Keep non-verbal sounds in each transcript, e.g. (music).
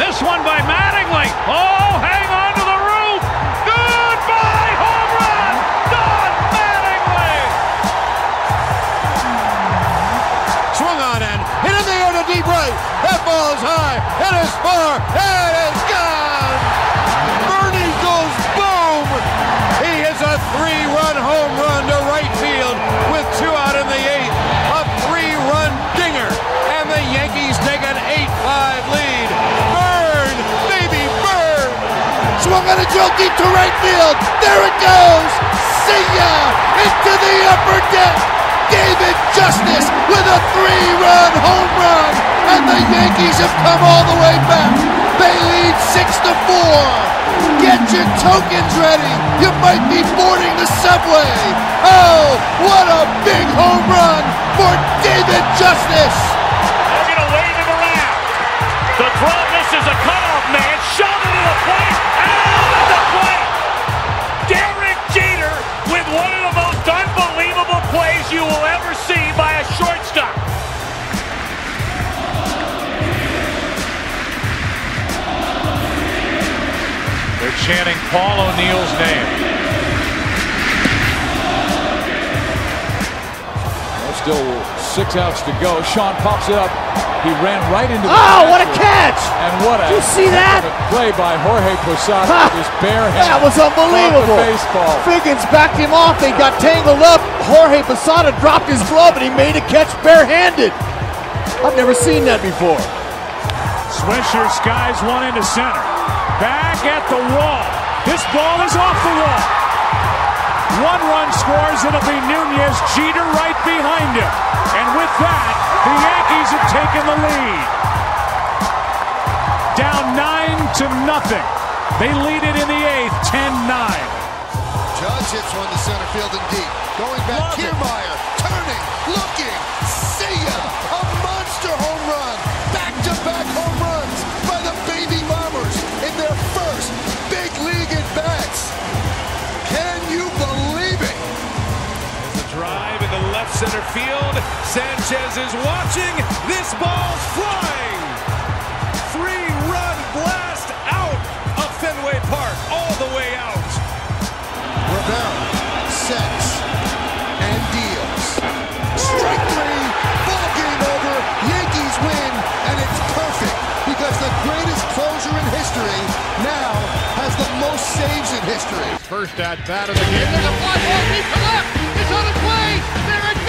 This one by Mattingly. Oh, hang on to the roof. Goodbye, home run. Don Mattingly. Swung on and hit in the air to deep right. That ball is high. It is far. It is On a drill deep to right field. There it goes. See ya into the upper deck. David Justice with a three-run home run, and the Yankees have come all the way back. They lead six to four. Get your tokens ready. You might be boarding the subway. Oh, what a big home run for David Justice. They're going to wave him around. The throw misses a cutoff man. Shove it to the plate. Chanting Paul O'Neill's name. Still six outs to go. Sean pops it up. He ran right into the Oh, what a catch! And what a Did you see that? play by Jorge Posada Ha! with his bare hand. That was unbelievable. baseball. Figgins backed him off. They got tangled up. Jorge Posada dropped his glove and he made a catch barehanded. I've never seen that before. Swisher skies one into center. Back at the wall. This ball is off the wall. One run scores. It'll be Nunez. Jeter right behind him. And with that, the Yankees have taken the lead. Down nine to nothing. They lead it in the eighth, 10-9. Judge hits one to center field and deep. Going back, Love. Kiermaier, turning, looking, see ya! A monster home run! Center field. Sanchez is watching. This ball's flying. Three-run blast out of Fenway Park, all the way out. Rivera sets and deals. Strike three, ball game over. Yankees win, and it's perfect because the greatest closer in history now has the most saves in history. First at bat of the game. There's a fly ball deep to left. It's on its way. There it goes, and the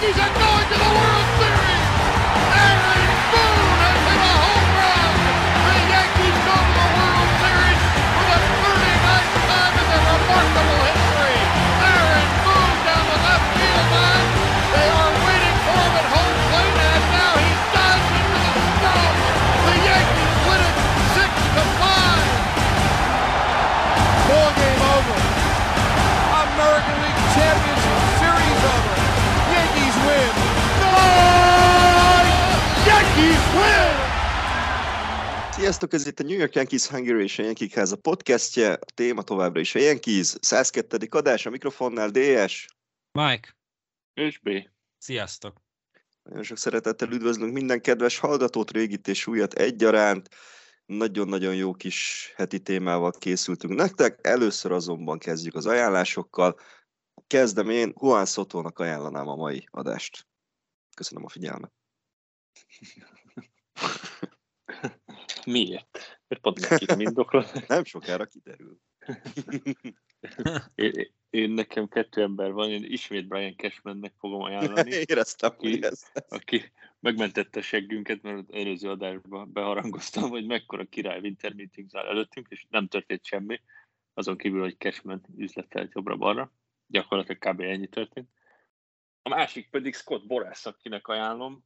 Yankees are going to the World Series. Aaron Boone has hit a home run. The Yankees go to the World Series for the 39th time in their remarkable Sziasztok, ez itt a New York Yankees Hungary és a Yankee Háza podcastje, a téma továbbra is a Yankees, 102. adás, a mikrofonnál DS. Mike, És B. sziasztok! Nagyon sok szeretettel üdvözlünk minden kedves hallgatót, régit és újat egyaránt. Nagyon-nagyon jó kis heti témával készültünk nektek, először azonban kezdjük az ajánlásokkal. Kezdem én, Juan Sotónak ajánlanám a mai adást. Köszönöm a figyelmet. (laughs) Miért? Mert pont nekik mindokról. (laughs) Nem sokára kiderül. Én, én, nekem kettő ember van, én ismét Brian Cashmannek fogom ajánlani, (laughs) Éreztem, hogy Ki? ez. aki megmentette a seggünket, mert az előző adásban beharangoztam, hogy mekkora király Winter Meetings áll előttünk, és nem történt semmi, azon kívül, hogy Cashman üzletelt jobbra-balra. Gyakorlatilag kb. ennyi történt. A másik pedig Scott Borász, akinek ajánlom.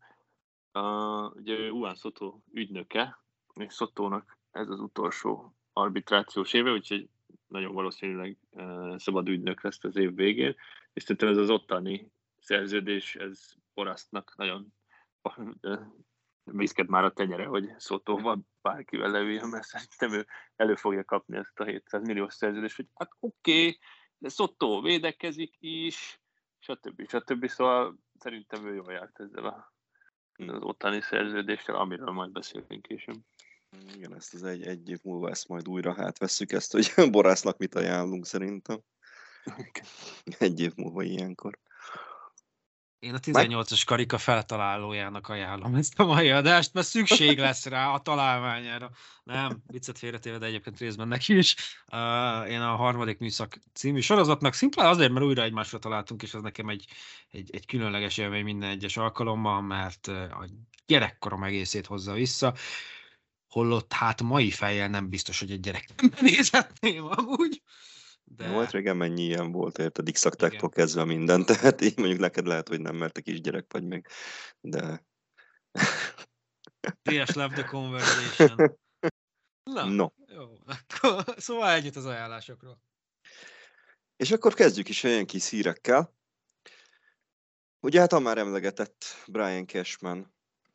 Uh, ugye Juan Soto ügynöke, és Sotónak ez az utolsó arbitrációs éve, úgyhogy nagyon valószínűleg uh, szabad ügynök lesz az év végén, és szerintem ez az ottani szerződés, ez Borásznak nagyon uh, már a tenyere, hogy Szotóval bárkivel leüljön, mert szerintem ő elő fogja kapni ezt a 700 milliós szerződést, hogy hát oké, okay, de Szotó védekezik is, stb. stb. Szóval szerintem ő jól járt ezzel a, az ottani szerződéssel, amiről majd beszélünk később. Igen, ezt az egy, egy év múlva ezt majd újra hát veszük ezt, hogy (laughs) borásznak mit ajánlunk szerintem. Egy év múlva ilyenkor. Én a 18-as karika feltalálójának ajánlom ezt a mai adást, mert szükség lesz rá a találmányára. Nem, viccet félretéve, de egyébként részben neki is. Uh, én a harmadik műszak című sorozatnak szimplán azért, mert újra egymásra találtunk, és az nekem egy, egy, egy különleges élmény minden egyes alkalommal, mert a gyerekkorom egészét hozza vissza. Holott hát mai fejjel nem biztos, hogy egy gyerek nem (laughs) nézhetném amúgy. De... Volt régen mennyi ilyen volt, érted, x kezdve minden, (laughs) tehát így mondjuk neked lehet, hogy nem, mert a kisgyerek vagy még, de... (laughs) PS love the conversation. Na, no. jó, akkor, szóval együtt az ajánlásokról. És akkor kezdjük is olyan kis hírekkel. Ugye hát a már emlegetett Brian Cashman.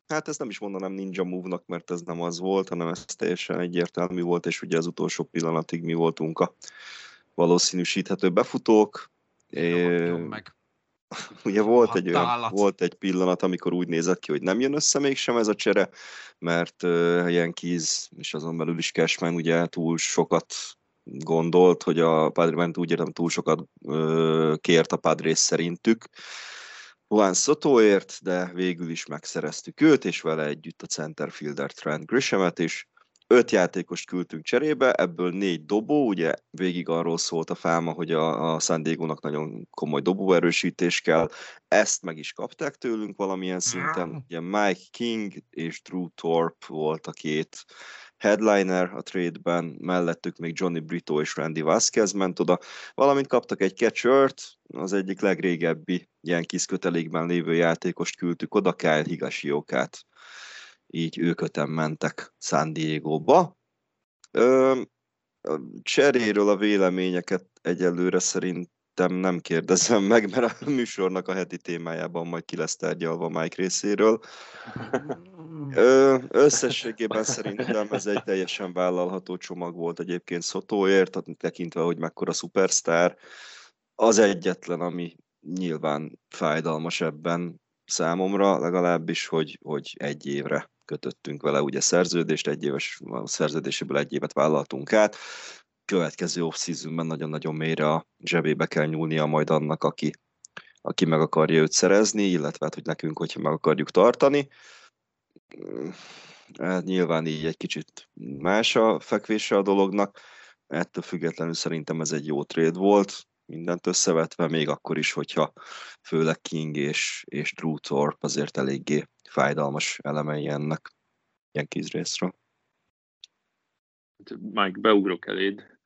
Hát ezt nem is mondanám Ninja Move-nak, mert ez nem az volt, hanem ez teljesen egyértelmű volt, és ugye az utolsó pillanatig mi voltunk a valószínűsíthető befutók. É, meg. (laughs) Ugye volt egy, olyan, volt egy pillanat, amikor úgy nézett ki, hogy nem jön össze mégsem ez a csere, mert uh, Yankees és azon belül is Cashman ugye túl sokat gondolt, hogy a Padre, úgy értem, túl sokat uh, kért a Padres szerintük. Juan Sotoért, de végül is megszereztük őt, és vele együtt a centerfielder Trent Grishamet is. Öt játékost küldtünk cserébe, ebből négy dobó, ugye végig arról szólt a fáma, hogy a, a San Diego-nak nagyon komoly dobóerősítés kell, ezt meg is kapták tőlünk valamilyen szinten, ugye Mike King és Drew Thorpe volt a két headliner a trade-ben, mellettük még Johnny Brito és Randy Vasquez ment oda, valamint kaptak egy catchert, az egyik legrégebbi ilyen kis kötelékben lévő játékost küldtük oda, Kyle Higashioka-t így ők öten mentek San Diego-ba. Ö, cseréről a véleményeket egyelőre szerintem nem kérdezem meg, mert a műsornak a heti témájában majd ki lesz tárgyalva Mike részéről. Ö, összességében szerintem ez egy teljesen vállalható csomag volt egyébként Szotóért, tekintve, hogy mekkora szupersztár. Az egyetlen, ami nyilván fájdalmas ebben számomra, legalábbis, hogy, hogy egy évre kötöttünk vele ugye szerződést, egy éves a szerződéséből egy évet vállaltunk át. Következő off nagyon-nagyon mélyre a zsebébe kell nyúlnia majd annak, aki, aki meg akarja őt szerezni, illetve hát, hogy nekünk, hogyha meg akarjuk tartani. Hát nyilván így egy kicsit más a fekvése a dolognak. Ettől függetlenül szerintem ez egy jó trade volt, mindent összevetve, még akkor is, hogyha főleg King és, és Drew Thorpe azért eléggé fájdalmas elemei ennek ilyen részről. Mike, beugrok eléd.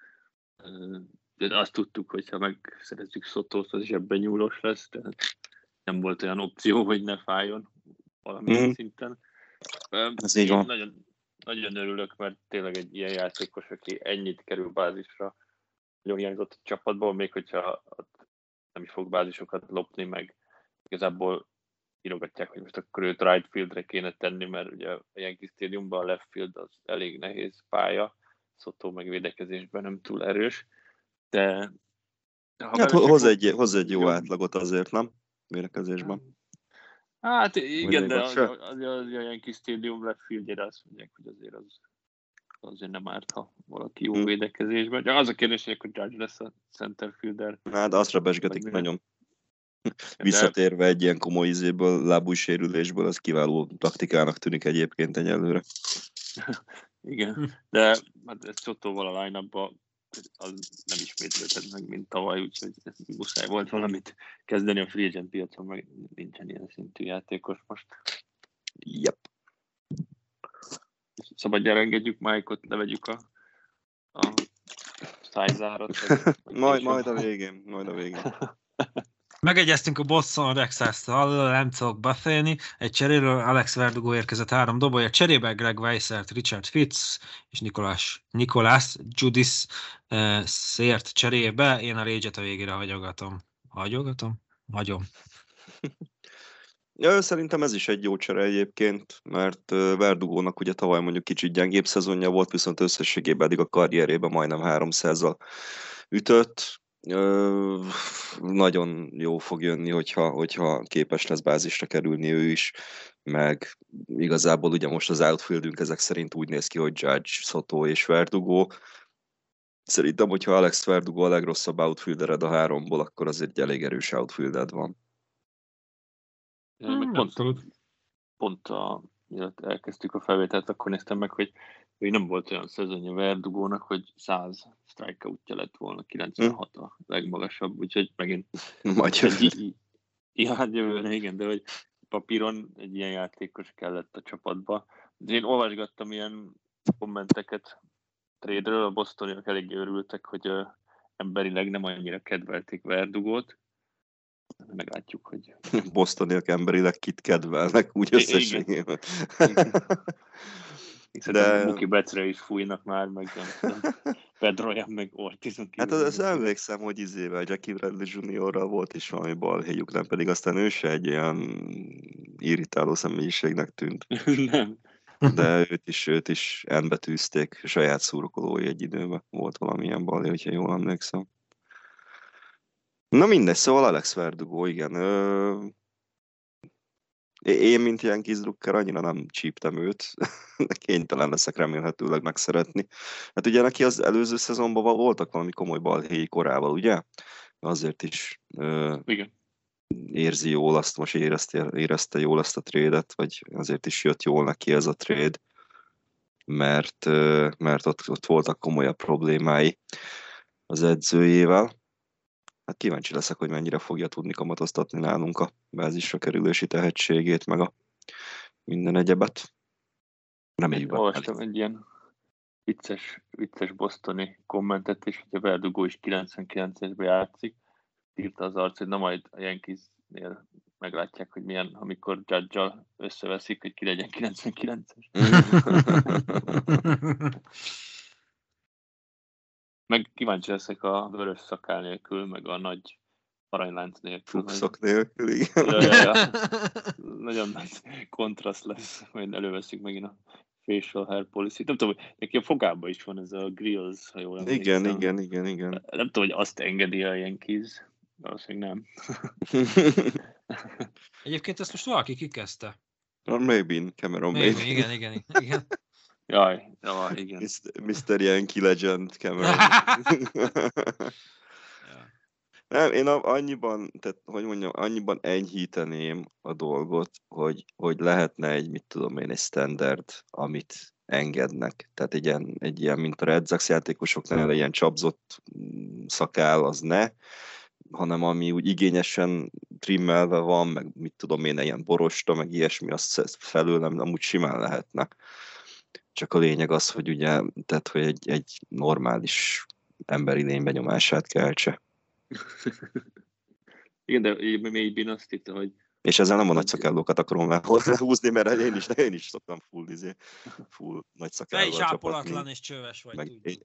De azt tudtuk, hogy ha megszerezzük Szotót, az zsebben nyúlós lesz, tehát nem volt olyan opció, hogy ne fájjon valamilyen mm. szinten. Ez így van. Nagyon, nagyon örülök, mert tényleg egy ilyen játékos, aki ennyit kerül bázisra, nagyon hiányzott a csapatból, még hogyha nem is fog bázisokat lopni, meg igazából írogatják, hogy most akkor őt right fieldre kéne tenni, mert ugye a Yankee Stadiumban a left field az elég nehéz pálya, Szotó meg védekezésben nem túl erős, de... ha hát hoz egy, hoz egy jó, jó átlagot azért, nem? Védekezésben. Hát igen, de az, az, az, az a Yankee Stadium left fieldjére azt mondják, hogy azért az azért nem árt, ha valaki jó hmm. védekezésben. De az a kérdés, hogy akkor Judge lesz a centerfielder. Hát azra besgetik nagyon. (laughs) Visszatérve egy ilyen komoly izéből, lábúj sérülésből, az kiváló taktikának tűnik egyébként egyelőre. (laughs) Igen, hm. de hát ez Csotóval a line az nem ismétlődhet meg, mint tavaly, úgyhogy muszáj volt valamit kezdeni a free agent piacon, meg nincsen ilyen szintű játékos most. Yep. Szabadjára engedjük Mike-ot, levegyük a, a szájzárat. (laughs) majd, majd a végén, majd a végén. (laughs) Megegyeztünk a Boston Red Sox-tal, nem tudok beszélni. Egy cseréről Alex Verdugo érkezett három dobója. Cserébe Greg Weissert, Richard Fitz és Nikolás, Nikolás Judis uh, szért cserébe. Én a rage a végére hagyogatom. Hagyogatom? Hagyom. Ja, szerintem ez is egy jó csere egyébként, mert Verdugónak ugye tavaly mondjuk kicsit gyengébb szezonja volt, viszont összességében eddig a karrierében majdnem 300-zal ütött Ö, nagyon jó fog jönni, hogyha, hogyha képes lesz bázisra kerülni ő is, meg igazából ugye most az outfieldünk ezek szerint úgy néz ki, hogy Judge, Soto és Verdugo. Szerintem, hogyha Alex Verdugo a legrosszabb outfieldered a háromból, akkor az egy elég erős outfielded van. Meg pont, pont a, mielőtt elkezdtük a felvételt, akkor néztem meg, hogy még nem volt olyan szezonja Verdugónak, hogy 100 strikeoutja lett volna, 96 a legmagasabb, úgyhogy megint... (laughs) Majd jövőre. Ja, hát jövőre, igen, de hogy papíron egy ilyen játékos kellett a csapatba. De én olvasgattam ilyen kommenteket trade-ről, a bostoniak elég örültek, hogy uh, emberileg nem annyira kedvelték Verdugót, meglátjuk, hogy... Bostoniak emberileg kit kedvelnek, úgy összességében. (laughs) De... Muki Becre is fújnak már, meg nem (laughs) meg Ortiz. Hát az, az emlékszem, hogy izével Jackie Bradley Juniorral volt is valami balhéjuk, nem pedig aztán ő se egy ilyen irritáló személyiségnek tűnt. (laughs) nem. De őt is, őt is elbetűzték, saját szurkolói egy időben volt valamilyen balhé, hogyha jól emlékszem. Na mindegy, szóval Alex Verdugo, igen. Ö... Én, mint ilyen kizrukker, annyira nem csíptem őt. (laughs) Kénytelen leszek remélhetőleg megszeretni. Hát ugye neki az előző szezonban voltak valami komoly balhéi korával, ugye? Azért is ö... igen. érzi jól azt, most érezte, érezte jól azt a trédet, vagy azért is jött jól neki ez a tréd, mert, mert ott, ott voltak komolyabb problémái az edzőjével hát kíváncsi leszek, hogy mennyire fogja tudni kamatoztatni nálunk a bázisra kerülési tehetségét, meg a minden egyebet. Reméljük. Olvastam egy ilyen vicces, vicces bostoni kommentet is, hogy a Verdugo is 99-esbe játszik. Írta az arc, hogy na majd a Yankeesnél meglátják, hogy milyen, amikor judge összeveszik, hogy ki legyen 99-es. (laughs) (laughs) Meg kíváncsi leszek a vörös szakál nélkül, meg a nagy aranylánc nélkül. Fukszok nélkül, igen. Ja, ja, ja. (laughs) Nagyon nagy kontraszt lesz, majd előveszik megint a facial hair policy. Nem tudom, hogy neki a fogában is van ez a grills, ha jól emlékszem. Igen, igen, igen, igen. Nem tudom, hogy azt engedi a Yankees. Valószínűleg nem. Egyébként ezt most valaki kikezdte. Or (laughs) maybe, Cameron maybe. maybe. Igen, igen, igen. Jaj, jaj, igen. Mr. Yankee Legend Cameron. (laughs) Nem, én annyiban, tehát, hogy mondjam, annyiban enyhíteném a dolgot, hogy, hogy lehetne egy, mit tudom én, egy standard, amit engednek. Tehát egy ilyen, egy ilyen mint a Red Sox játékosoknál, egy ilyen csapzott mm, szakál, az ne, hanem ami úgy igényesen trimmelve van, meg mit tudom én, ilyen borosta, meg ilyesmi, azt felőlem amúgy simán lehetne. Csak a lényeg az, hogy ugye, tehát, hogy egy, egy normális emberi lény benyomását keltse. (laughs) Igen, de mélyben azt hitte, hogy és ezzel nem a nagy szakellókat akarom húzni, mert én is, én is szoktam full, izé, full nagy szakállal Te is ápolatlan és csöves vagy, meg, én,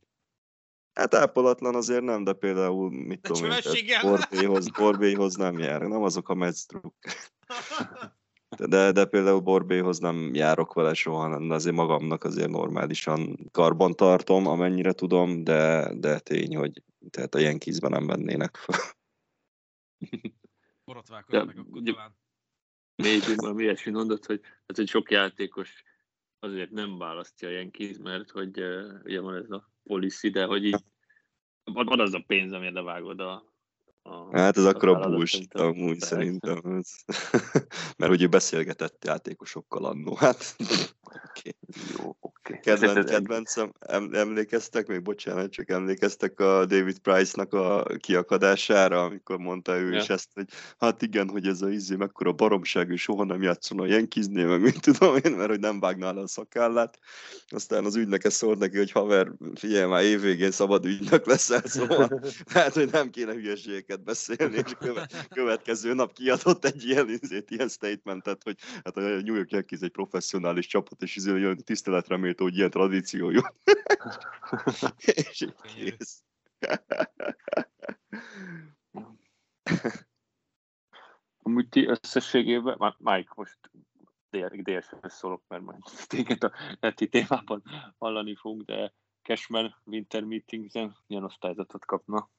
Hát ápolatlan azért nem, de például, mit de tudom én, Borbéhoz, Borbéhoz nem jár, nem azok a meccdruk. (laughs) De, de például Borbéhoz nem járok vele soha, de azért magamnak azért normálisan karban tartom, amennyire tudom, de, de tény, hogy tehát a ilyen kizben nem vennének fel. (laughs) Borotválkozz meg akkor talán. Még valami ilyesmi mondott, hogy, hát, hogy sok játékos azért nem választja a Yankees, mert hogy ugye van ez a policy, de hogy így van az a pénz, amire levágod a, a, hát ez akkor a bullshit amúgy szerintem. (laughs) Mert ő beszélgetett játékosokkal annó, hát (laughs) okay. Jó, okay. Kedvenc, kedvencem, emlékeztek, még bocsánat, csak emlékeztek a David Price-nak a kiakadására, amikor mondta ő ja. is ezt, hogy hát igen, hogy ez a izé mekkora baromság, ő soha nem játszon a Yankeesnél, meg mit tudom én, mert hogy nem vágná le a szakállát. Aztán az ügynöke szólt neki, hogy haver, figyelj már, évvégén szabad ügynök leszel, szóval (laughs) hát, hogy nem kéne hülyeségeket beszélni, és követ, következő nap kiadott egy ilyen, izét, ilyen statementet, hogy hát a New York Yankees egy professzionális csapat, és izé, olyan tiszteletre méltó, hogy ilyen tradíció jó. (laughs) és így kész. Amúgy ti összességében, Mike, most DRS szólok, mert majd téged a leti témában hallani fogunk, de Cashman Winter Meetings-en milyen osztályzatot kapna?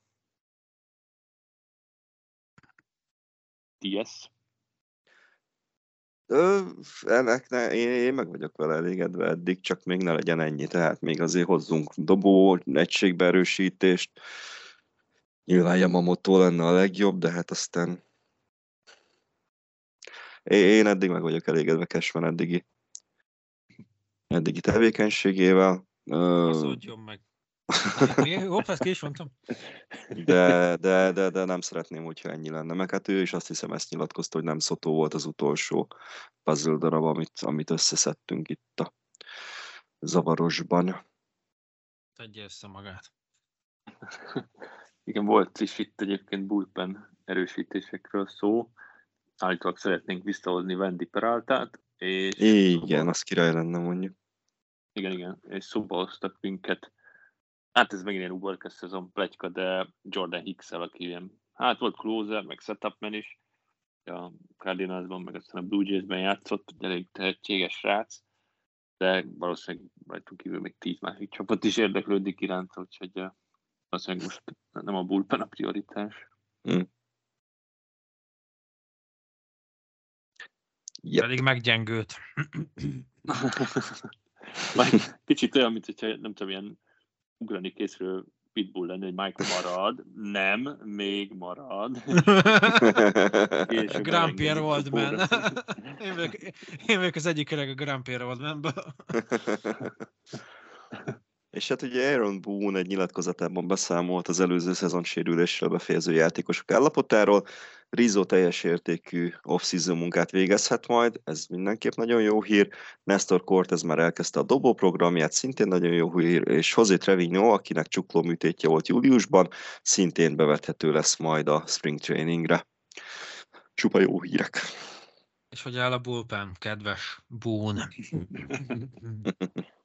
TS? Ö, ennek ne, én, én meg vagyok vele elégedve eddig, csak még ne legyen ennyi, tehát még azért hozzunk dobó egységbeerősítést. Nyilván Yamamoto lenne a legjobb, de hát aztán én eddig meg vagyok elégedve Cashman eddigi, eddigi tevékenységével. Szóljon meg. Hopp, ezt ki is mondtam. De, de, de, de nem szeretném, hogyha ennyi lenne. Meg hát ő is azt hiszem ezt nyilatkozta, hogy nem Szotó volt az utolsó puzzle darab, amit, amit összeszedtünk itt a zavarosban. Tegyje össze magát. Igen, volt is itt egyébként bullpen erősítésekről szó. Állítólag szeretnénk visszahozni Wendy Peraltát. És Igen, az király lenne mondjuk. Igen, igen, és szóba hoztak minket hát ez megint ilyen uborka szezon pletyka, de Jordan hicks aki ilyen, hát volt closer, meg setupman is, a Cardinalsban, meg aztán a Blue Jays-ben játszott, elég tehetséges srác, de valószínűleg rajtunk kívül még tíz másik csapat is érdeklődik iránt, úgyhogy valószínűleg most nem a bullpen a prioritás. Hmm. Yep. Pedig meggyengült. (laughs) (laughs) Kicsit olyan, mint hogyha nem tudom, ilyen ugrani készről pitbull lenni, hogy Mike marad. Nem, még marad. (laughs) Grand Pierre Waldman. (laughs) én, vagyok, én vagyok az egyik öreg a Grand Pierre Waldmanből. (laughs) És hát ugye Aaron Boone egy nyilatkozatában beszámolt az előző szezon sérülésről befejező játékosok állapotáról. Rizzo teljes értékű off-season munkát végezhet majd, ez mindenképp nagyon jó hír. Nestor Cortez már elkezdte a dobó programját, szintén nagyon jó hír, és José Trevino, akinek csukló műtétje volt júliusban, szintén bevethető lesz majd a spring trainingre. Csupa jó hírek. És hogy áll a bullpen, kedves Boone? (laughs)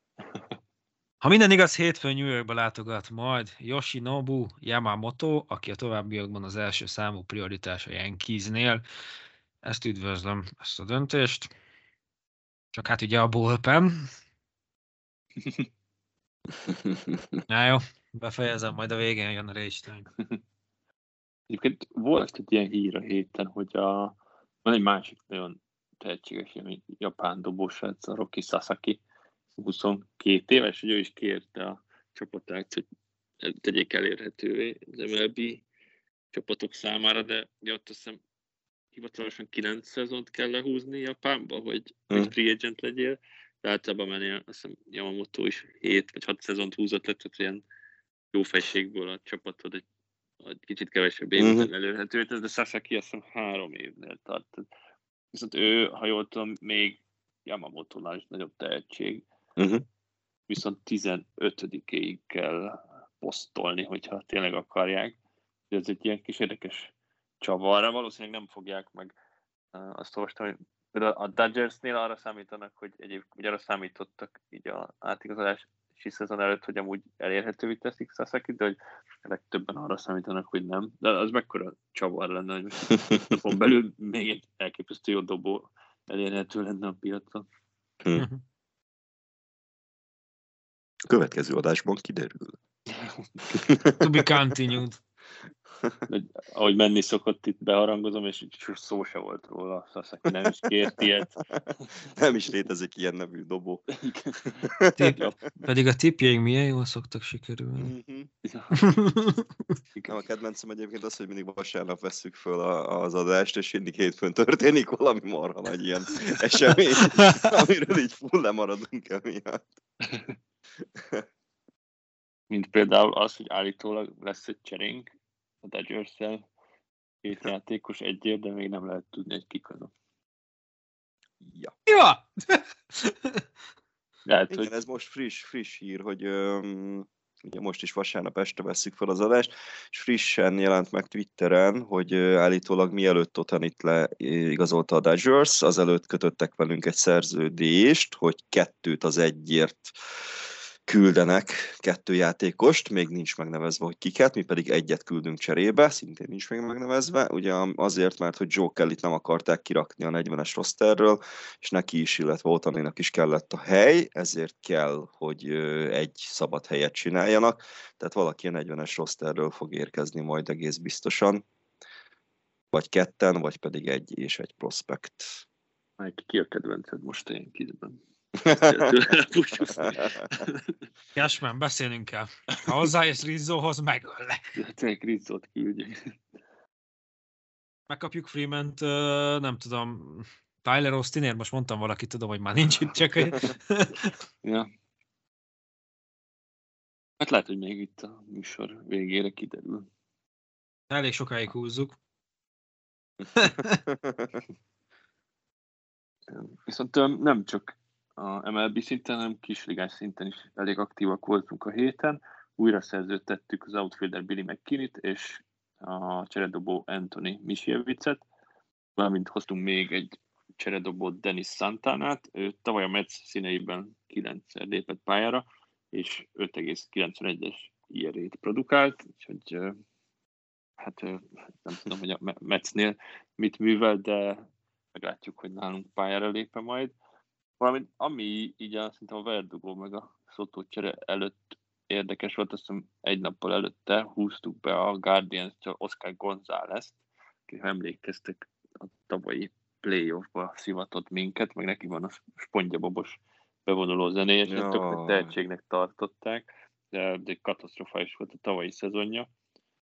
Ha minden igaz, hétfőn New Yorkba látogat majd Yoshinobu Yamamoto, aki a továbbiakban az első számú prioritás a Yankeesnél. Ezt üdvözlöm, ezt a döntést. Csak hát ugye a bullpen. (laughs) Na jó, befejezem, majd a végén jön a rage (laughs) Egyébként volt egy ilyen hír a héten, hogy a, van egy másik nagyon tehetséges japán dobós, a Roki Sasaki, 22 éves, hogy ő is kérte a csapatát, hogy tegyék elérhetővé az MLB csapatok számára, de ugye ott azt hiszem hivatalosan 9 szezont kell lehúzni Japánba, hogy, hmm. hogy free agent legyél, de általában mennél, azt hiszem Yamamoto is 7 vagy 6 szezont húzott lett, tehát ilyen jó fejségből a csapatod egy, egy kicsit kevesebb év hmm. elérhető, de Sasaki azt hiszem három évnél tart. Viszont ő, ha jól tudom, még Yamamoto-nál is nagyobb tehetség, Uh-huh. Viszont 15-ig kell posztolni, hogyha tényleg akarják. Ez egy ilyen kis érdekes csavarra. Valószínűleg nem fogják meg azt olvastam, hogy a Dodgersnél arra számítanak, hogy egyébként ugye arra számítottak így a átigazolási szezon előtt, hogy amúgy elérhetővé teszik sasaki de hogy legtöbben arra számítanak, hogy nem. De az mekkora csavar lenne, hogy (laughs) napon belül még egy elképesztő jó dobó elérhető lenne a piacon. Hmm. A következő adásban kiderül. (laughs) to be continued. Hogy, ahogy menni szokott, itt beharangozom, és szó se volt róla, Sasaki nem is kért ilyet. (laughs) Nem is létezik ilyen nevű dobó. Tip, pedig a tipjeink milyen jól szoktak sikerülni. Mm-hmm. (laughs) Nem, a kedvencem egyébként az, hogy mindig vasárnap veszük föl az adást, és mindig hétfőn történik valami marha nagy ilyen esemény, amiről így full lemaradunk emiatt. (laughs) Mint például az, hogy állítólag lesz egy cserénk a dodgers két játékos egyért, de még nem lehet tudni, hogy kik azok. Ja. Ja! (laughs) Lehet, Igen, hogy... ez most friss, friss hír, hogy um, ugye most is vasárnap este veszük fel az adást, és frissen jelent meg Twitteren, hogy állítólag mielőtt itt le igazolta a Dodgers, azelőtt kötöttek velünk egy szerződést, hogy kettőt az egyért küldenek kettő játékost, még nincs megnevezve, hogy kiket, mi pedig egyet küldünk cserébe, szintén nincs még megnevezve, ugye azért, mert hogy Joe Kelly-t nem akarták kirakni a 40-es rosterről, és neki is, illetve Otanénak is kellett a hely, ezért kell, hogy egy szabad helyet csináljanak, tehát valaki a 40-es rosterről fog érkezni majd egész biztosan. vagy ketten, vagy pedig egy és egy prospekt. Mike, ki a kedvenced most ilyen kizben? (laughs) Cashman, beszélnünk kell. Ha hozzájössz Rizzohoz, megöllek. Tényleg Rizzót küldjük. Megkapjuk Freeman-t, nem tudom, Tyler Austinért, most mondtam valaki, tudom, hogy már nincs itt, csak... (laughs) ja. Hát lehet, hogy még itt a műsor végére kiderül. Elég sokáig húzzuk. (laughs) Viszont nem csak a MLB szinten, hanem kisligás szinten is elég aktívak voltunk a héten. Újra szerződtettük az outfielder Billy McKinney-t és a cseredobó Anthony Misiewicet, valamint hoztunk még egy cseredobó Dennis Santanát. Ő tavaly a Mets színeiben 9 lépett pályára, és 5,91-es IR-ét produkált, úgyhogy hát nem tudom, hogy a Metsnél mit művel, de meglátjuk, hogy nálunk pályára lépe majd. Valamint ami így a, szerintem a Verdugo meg a Szotó csere előtt érdekes volt, azt hiszem egy nappal előtte húztuk be a guardians Oscar González, aki ha emlékeztek, a tavalyi playoffba szivatott minket, meg neki van a spongyabobos bevonuló zenéje, és ja. tök tehetségnek tartották, de, de katasztrofális volt a tavalyi szezonja.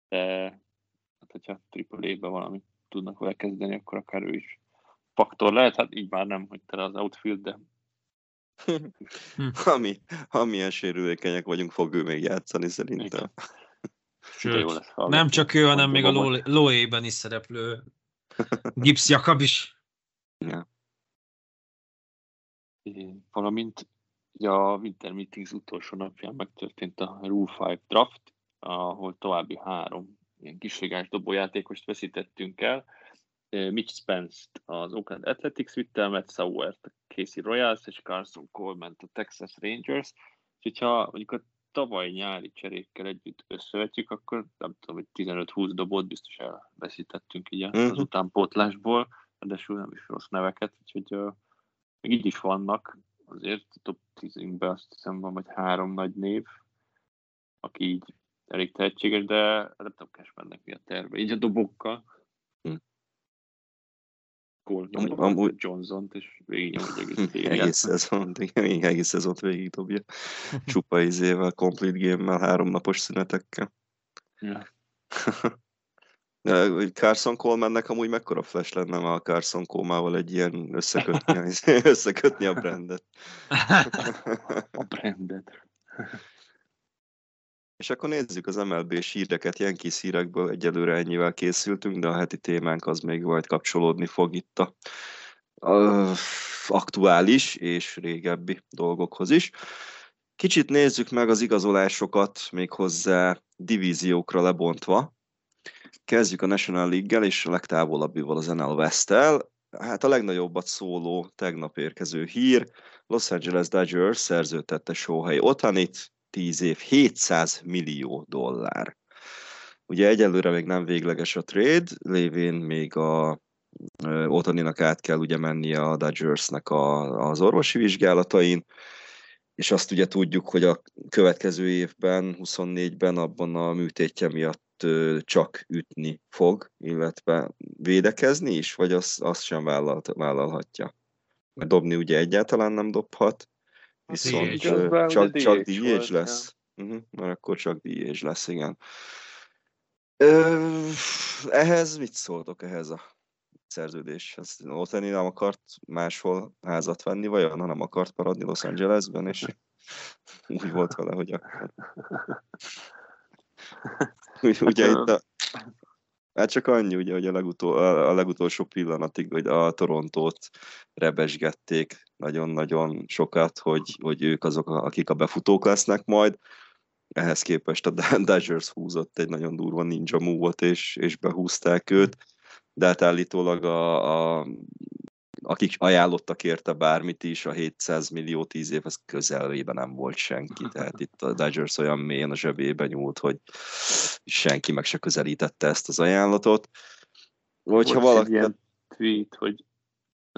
De hát, hogyha AAA-be valamit tudnak vele kezdeni, akkor akár ő is faktor lehet, hát így már nem, hogy tele az outfield, de (laughs) ami, amilyen sérülékenyek vagyunk, fog ő még játszani szerintem. (laughs) Sőt, nem csak ő, hanem még a Loé-ben is szereplő Gibbs Jakab is. Ja. Valamint ugye a Winter Meetings utolsó napján megtörtént a Rule 5 draft, ahol további három ilyen kisligás dobójátékost veszítettünk el. Mitch Spence-t az Oakland Athletics vitte, Matt Sauert a Casey Royals és Carson Coleman a Texas Rangers. Úgyhogy ha mondjuk a tavaly nyári cserékkel együtt összevetjük, akkor nem tudom, hogy 15-20 dobót biztos elveszítettünk így az uh-huh. utánpótlásból, de nem is rossz neveket, úgyhogy uh, még így is vannak, azért a top 10-ben azt hiszem van, vagy három nagy név, aki így elég tehetséges, de nem tudom, Cashmannek mi a terve. Így a dobokkal. Gól amúgy Johnson-t, és végig nyomod egész (laughs) egész szezon, igen, egész szezont végig dobja. Csupa izével, complete game-mel, háromnapos szünetekkel. Ja. (laughs) Carson Colemannek amúgy mekkora flash lenne a Carson Coleman-val egy ilyen összekötni, (laughs) összekötni a brandet. a brandet. És akkor nézzük az MLB-s híreket, Yankees hírekből egyelőre ennyivel készültünk, de a heti témánk az még majd kapcsolódni fog itt a, a aktuális és régebbi dolgokhoz is. Kicsit nézzük meg az igazolásokat még hozzá divíziókra lebontva. Kezdjük a National League-gel és a legtávolabbival az NL West-tel. Hát a legnagyobbat szóló tegnap érkező hír, Los Angeles Dodgers szerződtette Shohei Otanit, 10 év, 700 millió dollár. Ugye egyelőre még nem végleges a trade, lévén még a Otaninak át kell ugye mennie a Dodgersnek a, az orvosi vizsgálatain, és azt ugye tudjuk, hogy a következő évben, 24-ben abban a műtétje miatt csak ütni fog, illetve védekezni is, vagy azt, azt sem vállalt, vállalhatja. Mert dobni ugye egyáltalán nem dobhat, viszont DH csak, csak DH lesz. Uh-huh, mert akkor csak DH lesz, igen. Ö, ehhez mit szóltok ehhez a szerződéshez? Otani nem akart máshol házat venni, vagy olyan, nem akart maradni Los Angelesben, és úgy volt vele, hogy akkor. (laughs) ugye itt a, Hát csak annyi, ugye, hogy a, legutol, a legutolsó pillanatig hogy a Torontót rebesgették nagyon-nagyon sokat, hogy, hogy ők azok, akik a befutók lesznek majd. Ehhez képest a (laughs) Dodgers húzott egy nagyon durva ninja move és, és behúzták őt, de hát állítólag a, a akik ajánlottak érte bármit is, a 700 millió 10 év, ez közelében nem volt senki, tehát itt a Dodgers olyan mélyen a zsebébe nyúlt, hogy senki meg se közelítette ezt az ajánlatot. Hogyha valaki... Egy ilyen tweet, hogy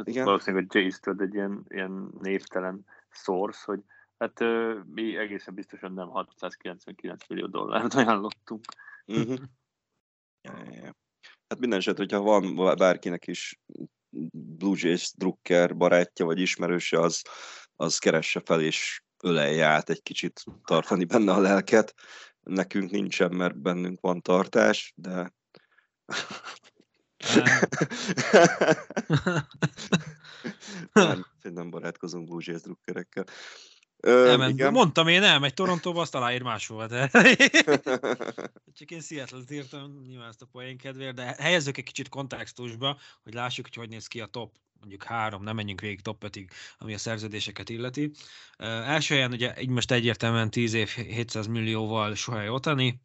igen? valószínűleg a Jace egy ilyen, ilyen névtelen source, hogy hát mi egészen biztosan nem 699 millió dollárt ajánlottunk. Uh-huh. Hát minden eset, hogyha van bárkinek is Blue Jays Drucker barátja vagy ismerőse, az, az keresse fel és ölelje át egy kicsit tartani benne a lelket. Nekünk nincsen, mert bennünk van tartás, de... nem, nem barátkozunk Blue drukkerekkel. Ö, nem, igen. Mondtam én, nem, egy Torontóba azt aláír máshova, de (laughs) csak én Seattle-t írtam, nyilván ezt a poén kedvéért, de helyezzük egy kicsit kontextusba, hogy lássuk, hogy hogy néz ki a top mondjuk három, nem menjünk végig top 5 ami a szerződéseket illeti. Uh, első helyen ugye így most egyértelműen 10 év 700 millióval Sohely Otani,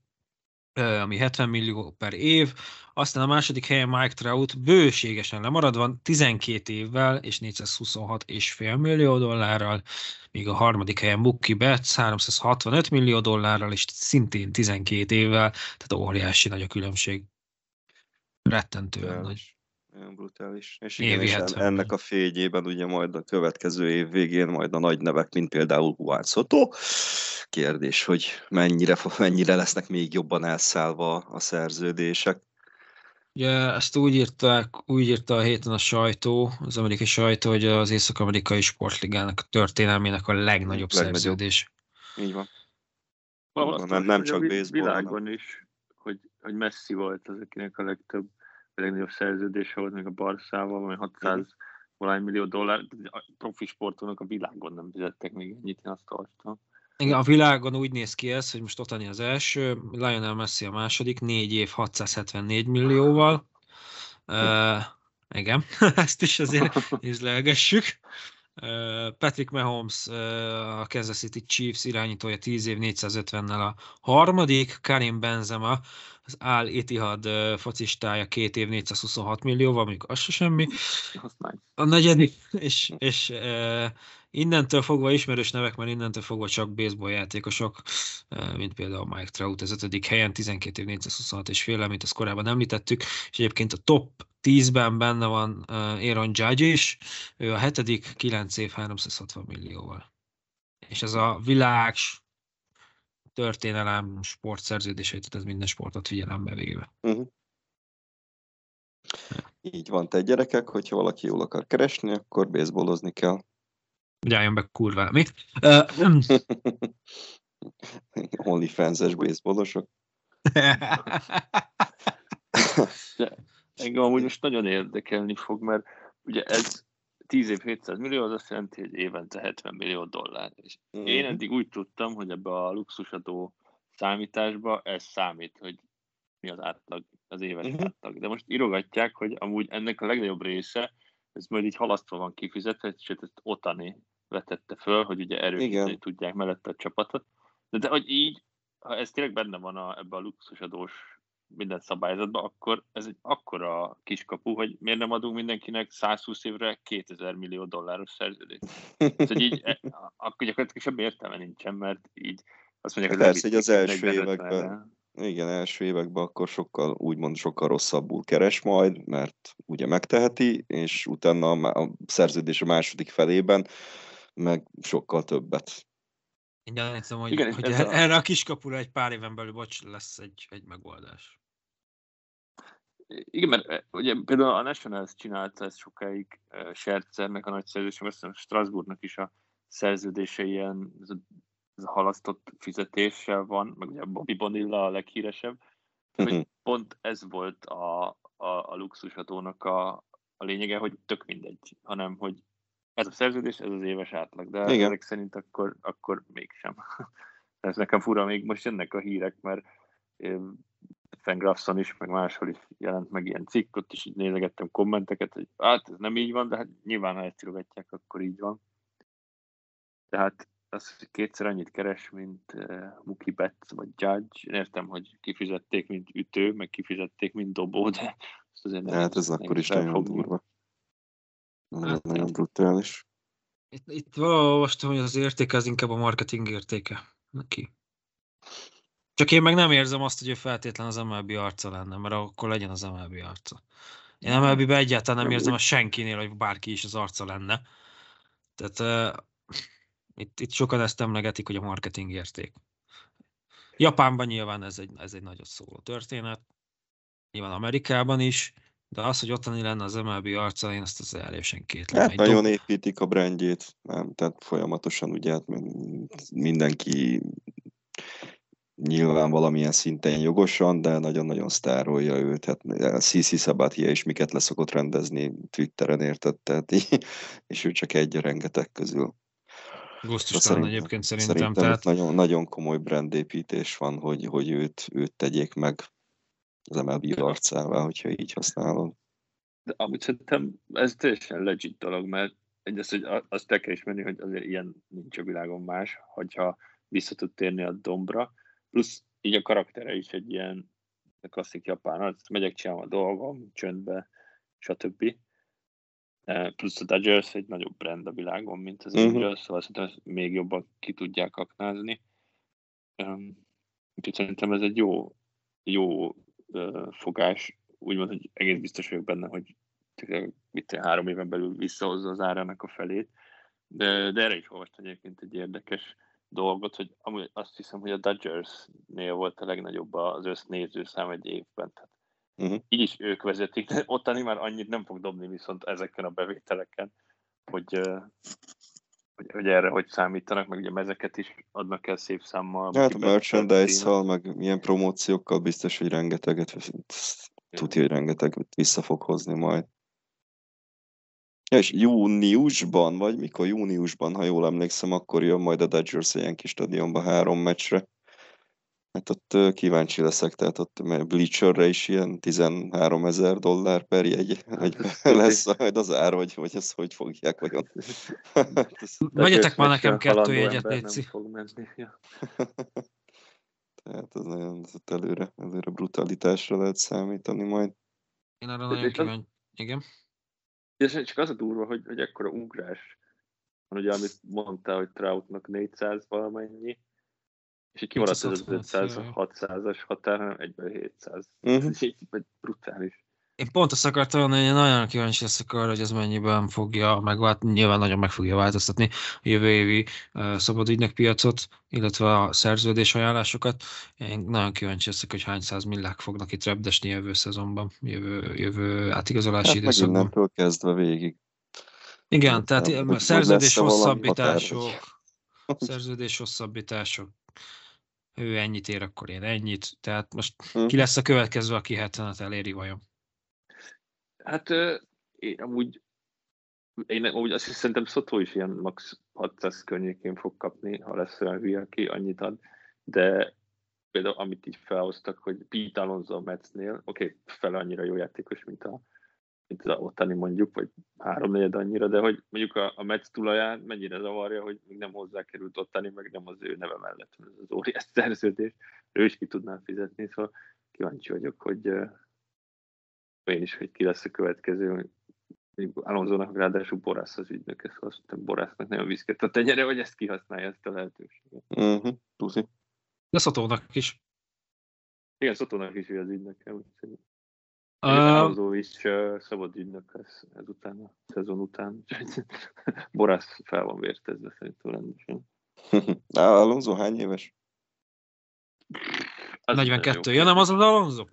ami 70 millió per év, aztán a második helyen Mike Trout bőségesen lemaradva 12 évvel és 426,5 millió dollárral, míg a harmadik helyen Mookie Betts 365 millió dollárral és szintén 12 évvel, tehát óriási nagy a különbség. Rettentően nagy. Olyan brutális. És igen, és ennek a fényében ugye majd a következő év végén majd a nagy nevek, mint például Juan Soto. Kérdés, hogy mennyire, mennyire lesznek még jobban elszállva a szerződések. Ugye ezt úgy írták, úgy írta a héten a sajtó, az amerikai sajtó, hogy az Észak-Amerikai Sportligának a történelmének a legnagyobb, legnagyobb. szerződés. Így van. Valami nem, nem csak baseball. Világon is, hogy, hogy Messi volt az, akinek a legtöbb a legnagyobb szerződése volt még a Barszával, vagy 600 valány millió dollár. A profi sportolónak a világon nem fizettek még ennyit, én azt olvastam. Igen, a világon úgy néz ki ez, hogy most Otani az első, Lionel Messi a második, négy év 674 millióval. Uh, igen, (laughs) ezt is azért izlelgessük. Uh, Patrick Mahomes, uh, a Kansas City Chiefs irányítója 10 év 450-nel a harmadik, Karim Benzema az Al Etihad focistája két év 426 millióval, mondjuk az se semmi. A negyedik, és, és uh, innentől fogva ismerős nevek, mert innentől fogva csak baseball játékosok, mint például Mike Trout az ötödik helyen, 12 év 426 és fél, amit azt korábban említettük, és egyébként a top 10-ben benne van Aaron Judge is, ő a hetedik, 9 év 360 millióval. És ez a világ történelem sportszerződéseit, tehát ez minden sportot figyelembe véve. Uh-huh. Így van, te gyerekek, hogyha valaki jól akar keresni, akkor baseballozni kell. Hogy álljon be kurva. Mi? Uh, (laughs) fans-es baseballosok. (laughs) Engem amúgy most nagyon érdekelni fog, mert ugye ez 10 év 700 millió, az azt jelenti, hogy évente 70 millió dollár. És mm. én eddig úgy tudtam, hogy ebbe a luxusadó számításba ez számít, hogy mi az átlag, az éves mm-hmm. átlag. De most írogatják, hogy amúgy ennek a legnagyobb része, ez majd így halasztva van kifizetve, és ezt Otani vetette föl, hogy ugye erősíteni tudják mellette a csapatot. De, de hogy így, ha ez tényleg benne van a, ebbe a luxusadós minden szabályzatban, akkor ez egy akkora kiskapu, hogy miért nem adunk mindenkinek 120 évre 2000 millió dolláros szerződést. Tehát így, e, akkor gyakorlatilag semmi értelme nincsen, mert így azt mondják, hogy Persze, hogy az első években, igen, első években akkor sokkal, úgymond sokkal rosszabbul keres majd, mert ugye megteheti, és utána a szerződés a második felében meg sokkal többet. Én gyanítom, hogy, Igen, hogy erre, a... a kiskapura egy pár éven belül, bocs, lesz egy, egy megoldás. Igen, mert eh, ugye például a Nationals csinálta ezt sokáig uh, a nagy szerződése, azt hiszem Strasbourgnak is a szerződése ilyen ez a, ez a halasztott fizetéssel van, meg ugye Bobby Bonilla a leghíresebb, hogy mhm. pont ez volt a, a, a luxushatónak a, a lényege, hogy tök mindegy, hanem hogy ez a szerződés, ez az éves átlag, de Igen. ezek szerint akkor, akkor mégsem. (laughs) ez nekem fura, még most jönnek a hírek, mert Fangraphson is, meg máshol is jelent meg ilyen cikk, ott is így nézegettem kommenteket, hogy hát ez nem így van, de hát nyilván ha ezt írogatják, akkor így van. Tehát az, hogy kétszer annyit keres, mint uh, Muki Betts vagy Judge. Én értem, hogy kifizették, mint ütő, meg kifizették, mint dobó, de ezt azért nem Hát ez akkor is nagyon durva. Hát, nagyon brutális. Itt, itt olvastam, hogy az értéke az inkább a marketing értéke neki. Csak én meg nem érzem azt, hogy ő feltétlen az MLB arca lenne, mert akkor legyen az MLB arca. Én MLB-be egyáltalán nem érzem a senkinél, hogy bárki is az arca lenne. Tehát uh, itt, itt sokan ezt emlegetik, hogy a marketing érték. Japánban nyilván ez egy, ez egy nagyot szóló történet. nyilván Amerikában is, de az, hogy ottani lenne az MLB arca, én azt az erősen kétlem. Hát nagyon dob- építik a brandjét, nem, tehát folyamatosan ugye hát mindenki nyilván valamilyen szinten jogosan, de nagyon-nagyon sztárolja őt. Hát Sisi Sabathia is miket leszokott rendezni Twitteren, érted? Tehát, (laughs) és ő csak egy a rengeteg közül. Gusztustalan Szerintem- egyébként szerintem. Szerintem tehát nagyon, nagyon komoly brandépítés van, hogy, hogy őt, őt tegyék meg az MLB arcává, hogyha így használod. De amúgy szerintem ez teljesen legit dolog, mert egyrészt, hogy azt el kell ismerni, hogy azért ilyen nincs a világon más, hogyha vissza tud térni a dombra, plusz így a karaktere is egy ilyen klasszik japán, azt megyek, csinálom a dolgom, csöndbe, stb. Eh, Plusz a Dodgers egy nagyobb brand a világon, mint az Mhm. Angels, szóval szerintem még jobban ki tudják aknázni. Um, úgyhogy szerintem ez egy jó, jó uh, fogás. Úgymond, hogy egész biztos vagyok benne, hogy mit három éven belül visszahozza az árának a felét. De, de erre is olvastam egyébként egy érdekes dolgot, hogy amúgy azt hiszem, hogy a Dodgersnél volt a legnagyobb az össznézőszám egy évben. Tehát Mhm. így is ők vezetik, de ottani már annyit nem fog dobni viszont ezeken a bevételeken, hogy, hogy, hogy erre hogy számítanak, meg ugye mezeket is adnak el szép számmal. Hát a merchandise-szal, meg milyen promóciókkal biztos, hogy rengeteget, tudja, hogy rengeteget vissza fog hozni majd. Ja, és júniusban, vagy mikor júniusban, ha jól emlékszem, akkor jön majd a Dodgers a Yankee stadionba három meccsre. Hát ott kíváncsi leszek, tehát ott mert Bleacherre is ilyen 13 ezer dollár per jegy, hogy ez (laughs) lesz majd az ár, vagy, vagy ezt hogy fogják vajon. Hát Vegyetek már nekem kettő jegyet, Léci. fog menni. Ja. (laughs) Tehát ez nagyon ez előre, előre brutalitásra lehet számítani majd. Én arra nagyon az- kíváncsi. Igen. És csak az a durva, hogy, hogy ekkora ugrás van, ugye, amit mondtál, hogy Troutnak 400 valamennyi, és így kimaradt ez az 460, 500-600-as határ, hanem egyből 700. Mhm. Ez így egy brutális. Én pont azt akartam mondani, hogy nagyon kíváncsi leszek arra, hogy ez mennyiben fogja megváltoztatni, nyilván nagyon meg fogja változtatni a jövő évi uh, piacot, illetve a szerződés ajánlásokat. Én nagyon kíváncsi leszek, hogy hány száz millák fognak itt repdesni jövő szezonban, jövő, jövő átigazolási Hát időszakban. innentől kezdve végig. Igen, nem tehát hogy szerződés hosszabbítások, szerződés hosszabbítások, ő ennyit ér, akkor én ennyit. Tehát most Hm. ki lesz a következő, aki 70-et eléri vajon? Hát én amúgy én amúgy azt hiszem, szerintem Szotó is ilyen max 600 környékén fog kapni, ha lesz olyan hülye, aki annyit ad, de például amit így felhoztak, hogy Pete Alonso a Metsnél, oké, okay, fele annyira jó játékos, mint a mint az ottani mondjuk, vagy háromnegyed annyira, de hogy mondjuk a, a Metsz tulaján mennyire zavarja, hogy még nem hozzá került ottani, meg nem az ő neve mellett van ez az óriás (laughs) szerződés, ő is ki tudná fizetni, szóval kíváncsi vagyok, hogy én is, hogy ki lesz a következő, Alonzónak ráadásul Borász az ügynöke, szóval azt hiszem Borásznak nagyon viszket a tenyere, hogy ezt kihasználja ezt a lehetőséget. Uh-huh. Tuzi. De Szotónak is. Igen, Szotónak is ő az ügynöke, úgyhogy Uh, Alonso is uh, szabad ügynök lesz ezután a szezon után. (laughs) Borász fel van vértezve szerintem rendesen. (laughs) Á, Alonso hány éves? Az 42. nagyon Ja, nem az az Alonso?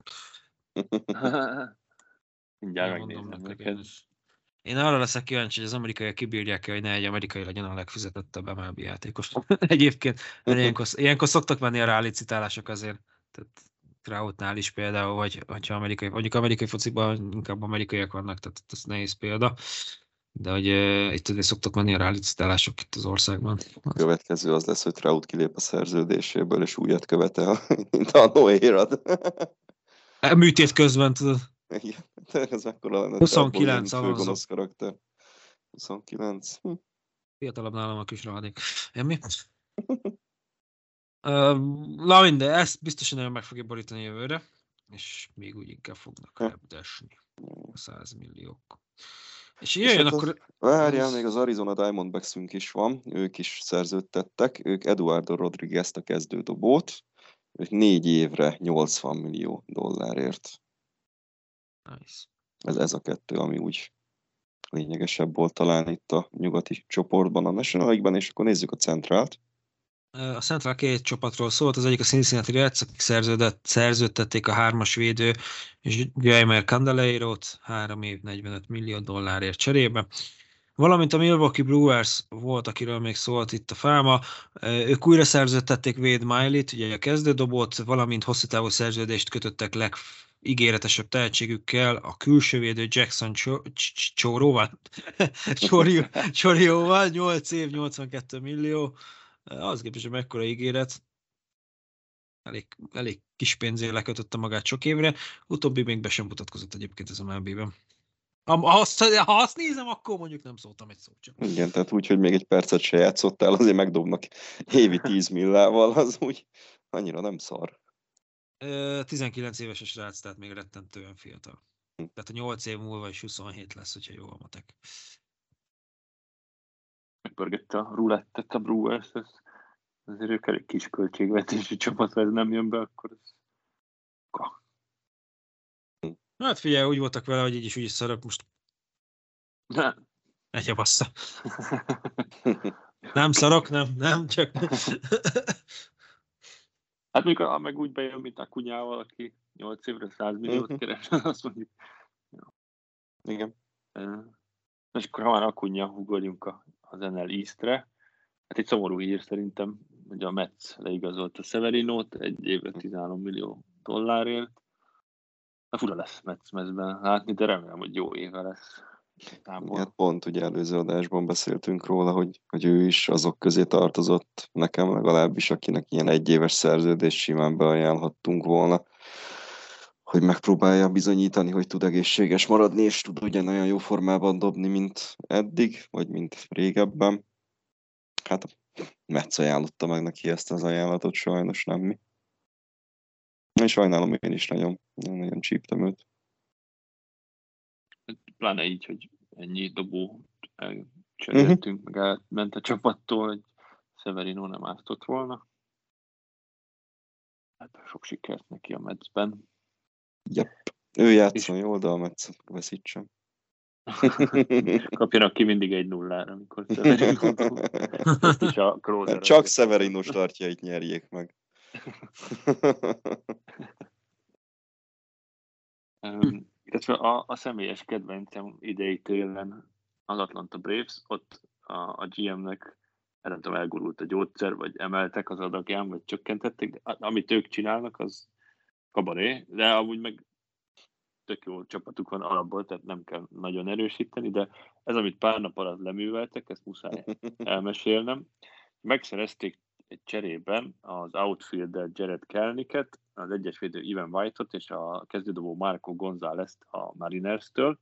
(laughs) Mindjárt megnézem neked én neked. is. Én arra leszek kíváncsi, hogy az amerikaiak kibírják-e, hogy ne egy amerikai legyen a legfizetettebb MLB játékos. (laughs) Egyébként mert ilyenkor, ilyenkor szoktak menni a rálicitálások azért. Tehát Troutnál is például, vagy hogyha amerikai, mondjuk amerikai fociban inkább amerikaiak vannak, tehát ez nehéz példa. De hogy uh, itt azért szoktak menni a rálicitálások itt az országban. Következő az lesz, hogy Trout kilép a szerződéséből, és újat követel, (laughs) mint a Noérad. (laughs) E, Műtét közben, tudod. Igen, (laughs) ez mekkora lenne. 29 Troutból ilyen Alonso. főgonosz karakter. 29. Hm. Fiatalabb nálam a kis rohadék. Emmi? Uh, na minden, ezt biztosan nagyon meg fogja borítani jövőre, és még úgy inkább fognak repdesni a 100 milliók. És És jöjjön hát az- akkor... Várjál, még az Arizona Diamondbacks-ünk is van, ők is szerződtettek, ők Eduardo Rodriguez-t a kezdődobót, ők négy évre 80 millió dollárért. Nice. Ez, ez a kettő, ami úgy lényegesebb volt talán itt a nyugati csoportban, a National League-ben, és akkor nézzük a centrált. A Central két csapatról szólt, az egyik a Cincinnati Reds, akik szerződött, szerződtették a hármas védő és Jaime Candeleiro-t 3 év 45 millió dollárért cserébe. Valamint a Milwaukee Brewers volt, akiről még szólt itt a fáma. Ők újra szerződtették Wade Miley-t, ugye a kezdődobot, valamint hosszú távú szerződést kötöttek legígéretesebb tehetségükkel, a külső védő Jackson Csóróval, Csorióval, 8 év, 82 millió az képest, hogy mekkora ígéret, elég, elég kis pénzért lekötötte magát sok évre, utóbbi még be sem mutatkozott egyébként ez a MLB-ben. Ha azt, ha azt nézem, akkor mondjuk nem szóltam egy szót csak. Igen, tehát úgy, hogy még egy percet se játszottál, azért megdobnak évi 10 millával, az úgy annyira nem szar. 19 éves a srác, tehát még rettentően fiatal. Tehát a 8 év múlva is 27 lesz, hogyha jó a matek megpörgette a rulettet a Brewers, ez, azért ők elég kis költségvetési csapat, ha ez nem jön be, akkor ez... Hát figyelj, úgy voltak vele, hogy így is úgy is szarok, most nem. Egy bassza. (laughs) nem szarok, nem, nem, csak... hát mikor ha meg úgy bejön, mint a kunyával, aki 8 évre 100 milliót mhm. keres, (laughs) azt mondjuk. Ja. Igen. És akkor ha már akunya, ugorjunk a az NL East-re. Hát egy szomorú hír szerintem, hogy a Metsz leigazolta Severinót egy évre 13 millió dollárért. Na fura lesz Metsz mezben látni, de remélem, hogy jó éve lesz. Hát pont ugye előző adásban beszéltünk róla, hogy, hogy ő is azok közé tartozott nekem legalábbis, akinek ilyen egyéves szerződés simán beajánlhattunk volna, hogy megpróbálja bizonyítani, hogy tud egészséges maradni, és tud ugyanolyan jó formában dobni, mint eddig, vagy mint régebben. Hát Metsz ajánlotta meg neki ezt az ajánlatot, sajnos nem mi. És sajnálom én is nagyon, nagyon csíptem őt. Pláne így, hogy ennyi dobó cseréltünk, uh-huh. meg elment a csapattól, hogy Severino nem áztott volna. Hát sok sikert neki a Metsben. Yep. Ő játszon jól, de a Metsz veszítsen. (laughs) Kapjanak ki mindig egy nullára, amikor Severino is a Csak Severinos tartjait nyerjék meg. (laughs) um, illetve a, a személyes kedvencem idei télen az Atlanta Braves, ott a, a GM-nek nem tudom, elgurult a gyógyszer, vagy emeltek az adagján, vagy csökkentették, de amit ők csinálnak, az kabaré, de amúgy meg tök jó csapatuk van alapból, tehát nem kell nagyon erősíteni, de ez, amit pár nap alatt leműveltek, ezt muszáj (laughs) elmesélnem. Megszerezték egy cserében az outfielder Jared Kelniket, az egyes védő Ivan White-ot és a kezdődobó Marco González a Mariners-től.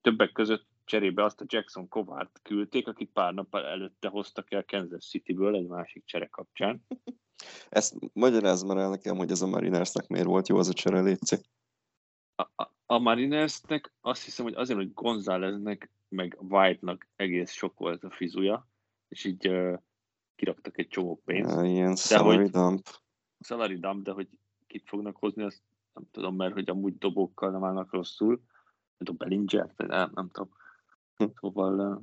Többek között cserébe azt a Jackson Kovárt küldték, akit pár nappal előtte hoztak el Kansas City-ből egy másik csere kapcsán. (laughs) Ezt magyarázz már el nekem, hogy ez a Marinersnek miért volt jó az a csere, létszik. A, a, a Marinersnek azt hiszem, hogy azért, hogy Gonzáleznek meg White-nak egész sok volt a fizuja, és így uh, kiraktak egy csomó pénzt. Ilyen salary hogy, dump. Salary dump, de hogy kit fognak hozni, azt nem tudom, mert hogy amúgy dobókkal nem állnak rosszul. Nem tudom, Bellinger, nem, nem tudom. Hm. Szóval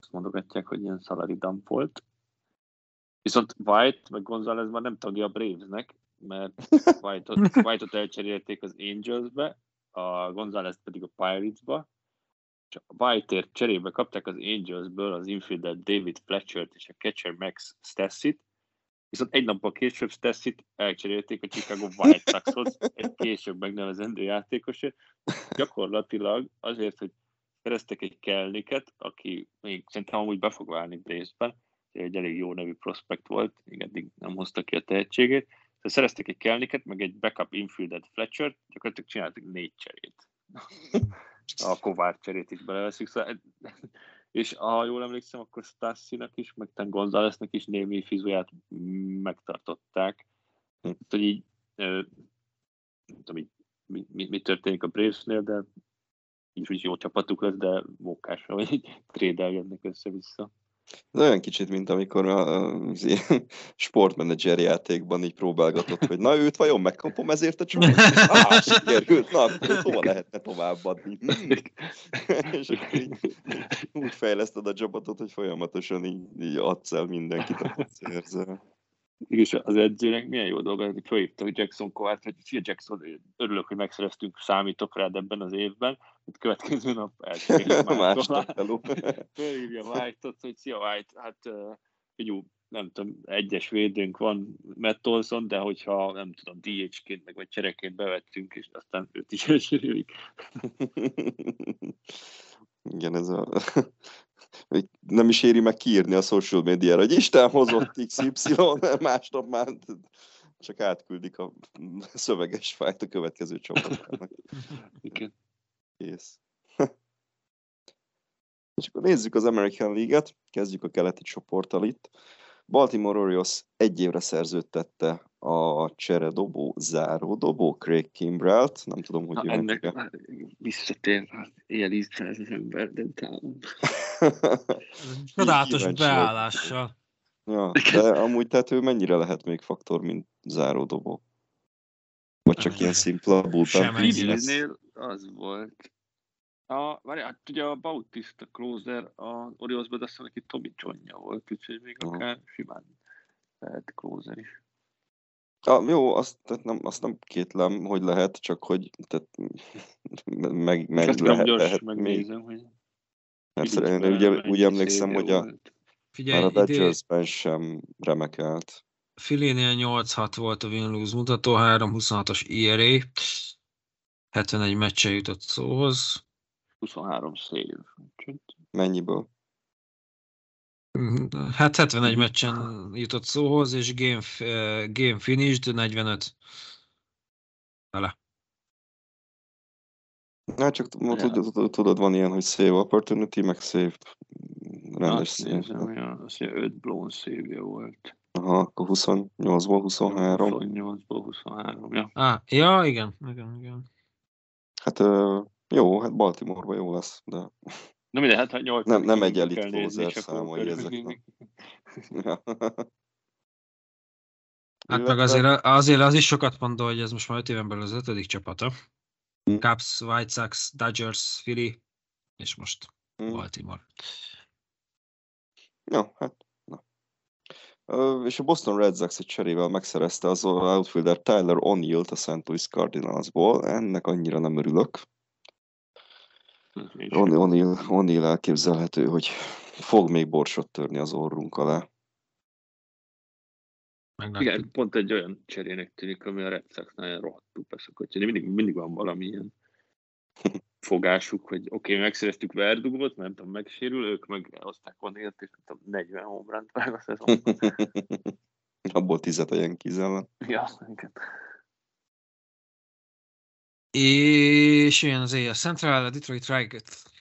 azt mondogatják, hogy ilyen salary dump volt. Viszont White meg González már nem tagja a Bravesnek, mert (laughs) White-ot, White-ot elcserélték az Angelsbe, a González pedig a Pirates-ba, a White-ért cserébe kapták az Angelsből az infielder David Fletcher-t és a catcher Max Stassit, viszont egy nappal később Stassit elcserélték a Chicago White Soxhoz, egy később megnevezendő játékosért, gyakorlatilag azért, hogy szereztek egy Kelniket, aki még szerintem amúgy be fog válni részben, egy elég jó nevű prospekt volt, még eddig nem hozta ki a tehetségét. Tehát szereztek egy Kelniket, meg egy backup infieldet Fletcher, gyakorlatilag csináltak négy cserét. A Kovár cserét is beleveszik. Szóval, és ha jól emlékszem, akkor Stassinak is, meg Ten Gonzaleznek is némi fizuját megtartották. Tehát, hogy így, nem tudom, így, mi, mi, mi, történik a Bravesnél, de így is jó csapatuk lesz, de mókásra, hogy így trédelgetnek össze-vissza. Ez olyan kicsit, mint amikor az ilyen (laughs) sportmenedzser játékban így próbálgatott, hogy na őt vajon megkapom ezért a csomagot? Ah, (laughs) sikerült, na, hova lehetne továbbadni? (laughs) És így úgy fejleszted a csapatot, hogy folyamatosan így, így adsz el mindenkit, akit érzel. És az edzőnek milyen jó dolga, hogy fölhívta, Jackson Kovart, hogy szia Jackson, örülök, hogy megszereztünk, számítok rád ebben az évben, hogy következő nap elcseréljük (laughs) (laughs) Fölhívja White-ot, hogy szia White, hát uh, nem tudom, egyes védőnk van Matt Olson, de hogyha nem tudom, DH-ként meg vagy csereként bevettünk, és aztán őt is elcserélik. (laughs) Igen, ez a... nem is éri meg kiírni a social médiára, hogy Isten hozott XY, másnap már csak átküldik a szöveges fájt a következő csapatnak. Igen. Kész. (laughs) És akkor nézzük az American League-et, kezdjük a keleti csoporttal itt. Baltimore Orioles egy évre szerződtette a csere dobó, záró dobó Craig Kimbrelt, nem tudom, hogy Na, ennek már visszatér az ilyen ízszáz az ember, de utána. (laughs) Csodálatos beállással. Ja, de amúgy tehát ő mennyire lehet még faktor, mint záró dobó? Vagy csak ilyen szimpla bullpen? Sem az volt, a, várj, hát ugye a Bautista closer a Oriolsban, azt mondja, hogy Tomi Csonja volt, úgyhogy még oh. akár simán lehet closer is. Ah, jó, azt, tehát nem, azt nem kétlem, hogy lehet, csak hogy tehát, (laughs) meg, meg Ezt lehet, gyors lehet megnézem, hogy... Mert én ugye, úgy emlékszem, hogy a, Figyelj, már a Dodgersben sem remekelt. Filénél 8-6 volt a win-lose mutató, 3-26-os ERA, 71 meccse jutott szóhoz. 23 szév. Mennyiből? Hát 71 meccsen jutott szóhoz, és game, uh, game finished 45 vele. Hát csak tudod, tudod, van ilyen, hogy save opportunity, meg save rendes. Nézem, azt mondja, 5 blown szévje volt. Aha, akkor 28-ból 23. 28-ból 23, ja. Ah, ja, igen, igen, igen. Hát jó, hát Baltimore-ban jó lesz, de... Na minden, hát 8 nem, nem egy elit closer számolja ezeknek. ja. (laughs) Hát meg azért, azért az is sokat mondta, hogy ez most már 5 éven belül az ötödik csapata. Hmm. Cubs, White Sox, Dodgers, Philly, és most hmm. Baltimore. Jó, hát és a Boston Red Sox egy cserével megszerezte az outfielder Tyler O'Neill-t a St. Louis Cardinalsból. Ennek annyira nem örülök. O'Neill elképzelhető, hogy fog még borsot törni az orrunk alá. Igen, pont egy olyan cserének tűnik, ami a Red Sox nagyon rohadtul beszokott. Mindig, mindig van valamilyen fogásuk, hogy oké, okay, megszereztük Verdugot, nem tudom, megsérül, ők meg hozták O'Neillt, és nem tudom, 40 homránt vág a szezonban. (laughs) Abból tizet a Yankees Ja, igen. És jön az éjjel Central, a Detroit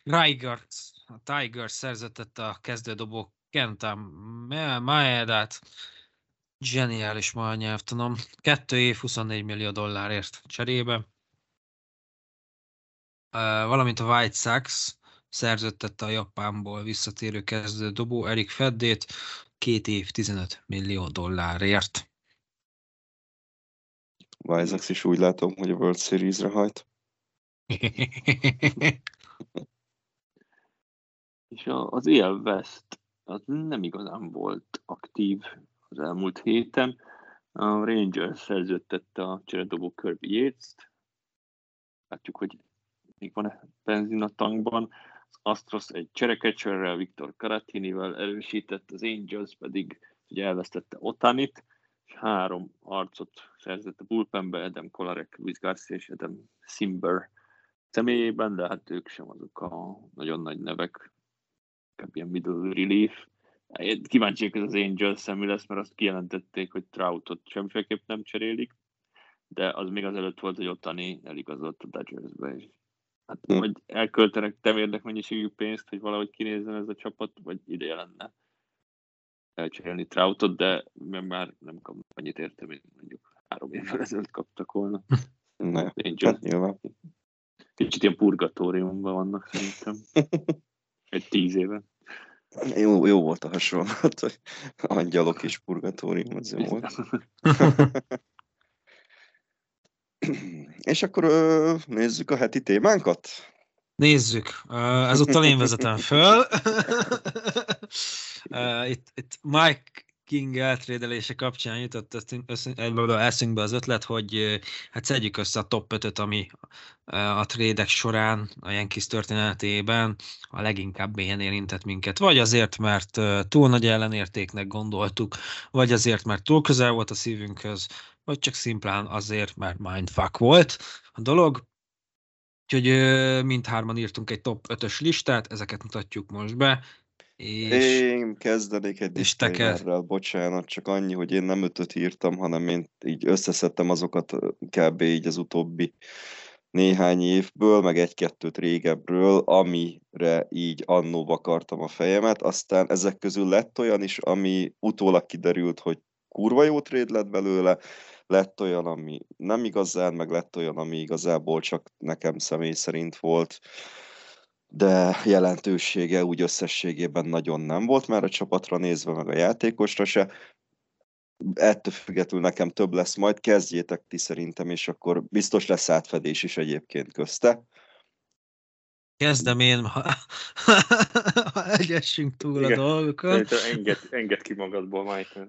Tigers, a Tigers szerzetett a kezdődobó Kenta Maedát. Zseniális ma a nyelvtanom. Kettő év, 24 millió dollárért cserébe. Valamint a White Sox szerződtette a Japánból visszatérő kezdő dobó Erik Feddét két év 15 millió dollárért. Vizax is úgy látom, hogy a World Series-re hajt. (laughs) És az EL West az nem igazán volt aktív az elmúlt héten. A Rangers szerződtette a cseredobó Kirby Yates-t. Látjuk, hogy még van-e benzin a tankban. Az Astros egy cserekecserrel, Viktor Karatinivel erősített, az Angels pedig ugye elvesztette Otanit, és három arcot szerzett a bullpenbe, Adam Kolarek, Luis Garcia és Adam Simber személyében, de hát ők sem azok a nagyon nagy nevek, inkább ilyen middle relief. Kíváncsiak ez az Angels mi lesz, mert azt kijelentették, hogy Troutot semmiféleképp nem cserélik, de az még azelőtt volt, hogy ottani eligazolt a Dodgersbe, és hát hm. vagy elköltenek temérdek mennyiségű pénzt, hogy valahogy kinézzen ez a csapat, vagy ideje lenne elcserélni Troutot, de már nem kap annyit érte, mint mondjuk három évvel ezelőtt kaptak volna. Ne, hát nyilván. Kicsit ilyen purgatóriumban vannak szerintem. (laughs) Egy tíz éve. Jó, jó volt a hasonlat, hogy angyalok és purgatórium, az jó volt. (laughs) (clears throat) és akkor nézzük a heti témánkat. Nézzük. Ezúttal én vezetem föl. Itt, itt Mike King eltrédelése kapcsán jutott eszünkbe az ötlet, hogy hát szedjük össze a top 5 ami a trédek során a Yankees történetében a leginkább ilyen érintett minket. Vagy azért, mert túl nagy ellenértéknek gondoltuk, vagy azért, mert túl közel volt a szívünkhöz, vagy csak szimplán azért, mert mindfuck volt a dolog. Úgyhogy mindhárman írtunk egy top 5-ös listát, ezeket mutatjuk most be. És, én kezdenék egy disclaimerrel, bocsánat, csak annyi, hogy én nem ötöt írtam, hanem én így összeszedtem azokat kb. így az utóbbi néhány évből, meg egy-kettőt régebről, amire így annó vakartam a fejemet, aztán ezek közül lett olyan is, ami utólag kiderült, hogy kurva jó tréd lett belőle, lett olyan, ami nem igazán, meg lett olyan, ami igazából csak nekem személy szerint volt, de jelentősége úgy összességében nagyon nem volt már a csapatra nézve, meg a játékosra se. Ettől függetlenül nekem több lesz, majd kezdjétek ti szerintem, és akkor biztos lesz átfedés is egyébként közte. Kezdem én, egyessünk túl Igen. a dolgokat. Enged, enged ki magadból, Michael.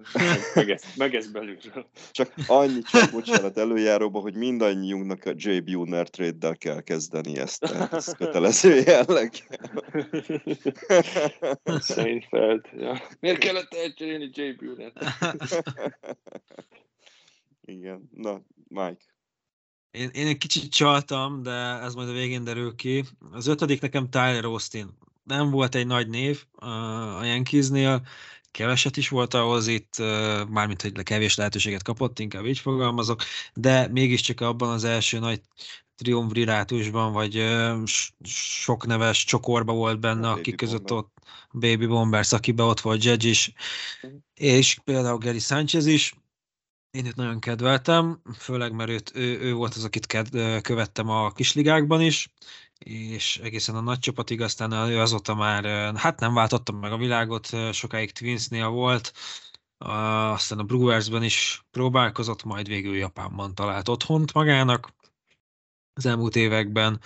Megesz, megesz belülről. Csak annyi csak bocsánat előjáróba, hogy mindannyiunknak a J. Buhner trade kell kezdeni ezt. Ez kötelező jelleg. Seinfeld. Ja. Miért kellett elcserélni J. Buhner? Igen. Na, Mike. Én, én egy kicsit csaltam, de ez majd a végén derül ki. Az ötödik nekem Tyler Austin. Nem volt egy nagy név a Yankeesnél, keveset is volt ahhoz itt, mármint, hogy kevés lehetőséget kapott, inkább így fogalmazok, de mégiscsak abban az első nagy triumvirátusban, vagy sok neves csokorba volt benne, a akik között Bomber. ott Baby Bombers, akiben ott volt Judge is, és például Gary Sanchez is, én őt nagyon kedveltem, főleg mert őt, ő, ő volt az, akit ked, követtem a kisligákban is, és egészen a nagy csapatig, aztán ő azóta már, hát nem váltottam meg a világot, sokáig Twinsnél volt, aztán a Brewersben is próbálkozott, majd végül Japánban talált otthont magának. Az elmúlt években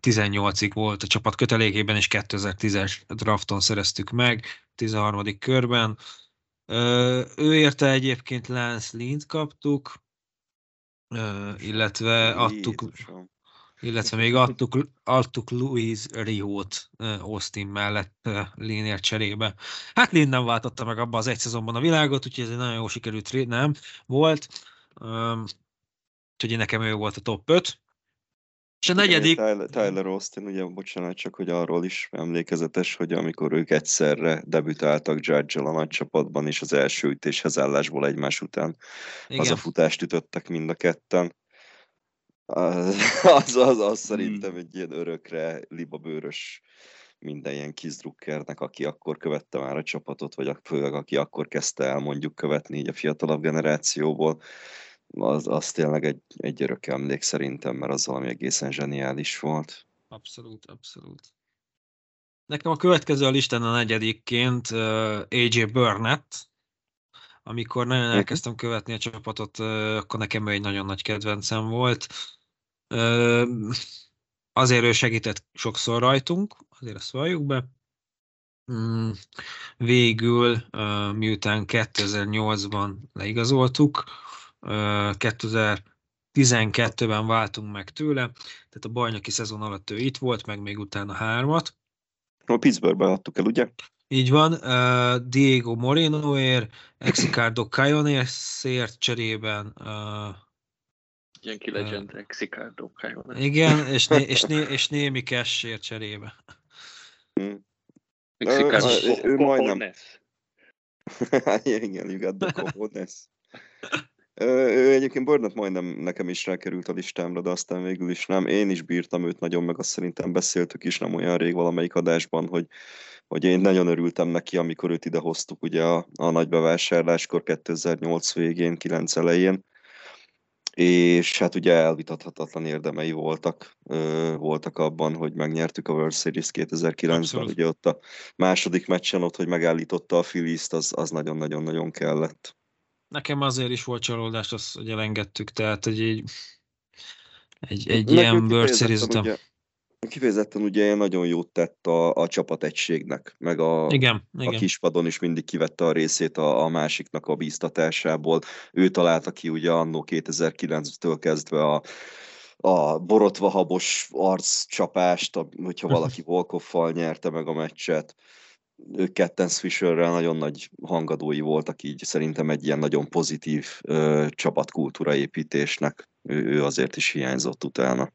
18-ig volt a csapat kötelékében, és 2010-es drafton szereztük meg, 13. körben ő érte egyébként Lance Lint kaptuk, illetve adtuk, illetve még adtuk, adtuk Louis Riót Austin mellett Linért cserébe. Hát Lin nem váltotta meg abban az egy szezonban a világot, úgyhogy ez egy nagyon jó sikerült trade, nem volt. Úgyhogy nekem ő volt a top 5. És a negyedik... Tyler, Tyler Austin, ugye, bocsánat, csak hogy arról is emlékezetes, hogy amikor ők egyszerre debütáltak judge a nagy csapatban, és az első ütéshez állásból egymás után Igen. az a futást ütöttek mind a ketten. (laughs) Az, az, az, az szerintem hmm. egy ilyen örökre libabőrös minden ilyen kizdrukkernek, aki akkor követte már a csapatot, vagy főleg aki akkor kezdte el mondjuk követni így a fiatalabb generációból az, az tényleg egy, egy örök emlék szerintem, mert az valami egészen zseniális volt. Abszolút, abszolút. Nekem a következő a listán a negyedikként uh, AJ Burnett, amikor nagyon mhm. elkezdtem követni a csapatot, uh, akkor nekem ő egy nagyon nagy kedvencem volt. Azért ő segített sokszor rajtunk, azért ezt valljuk be. Mm, végül, miután 2008-ban leigazoltuk, 2012-ben váltunk meg tőle, tehát a bajnoki szezon alatt ő itt volt, meg még utána hármat. A Pittsburghben adtuk el, ugye? Így van, uh, Diego Morenoért, Exicardo Cayonesért cserében. Uh, Yankee Legend, uh, Exicardo Cayones. Igen, és, né, (laughs) és, né, és némi cashért cserébe. Hmm. Exicardo uh, ő majdnem. (laughs) Igen, you got the ő egyébként Burnett majdnem nekem is rákerült a listámra, de aztán végül is nem. Én is bírtam őt nagyon, meg azt szerintem beszéltük is nem olyan rég valamelyik adásban, hogy, hogy én nagyon örültem neki, amikor őt ide hoztuk ugye a, a nagy bevásárláskor 2008 végén, 9 elején, és hát ugye elvitathatatlan érdemei voltak, ö, voltak abban, hogy megnyertük a World Series 2009-ben, ugye ott a második meccsen ott, hogy megállította a phillies az, az nagyon-nagyon-nagyon kellett. Nekem azért is volt csalódás, azt, hogy elengedtük, tehát egy, egy, egy, egy ilyen World series Kifejezetten ugye nagyon jót tett a, a csapategységnek, meg a, Igen, a igen. kispadon is mindig kivette a részét a, a másiknak a bíztatásából. Ő találta ki ugye annó 2009-től kezdve a, a borotva habos arccsapást, hogyha valaki Volkoffal nyerte meg a meccset. Ők ketten Fisherrel nagyon nagy hangadói voltak így, szerintem egy ilyen nagyon pozitív ö, csapatkultúra építésnek. Ő, ő azért is hiányzott utána.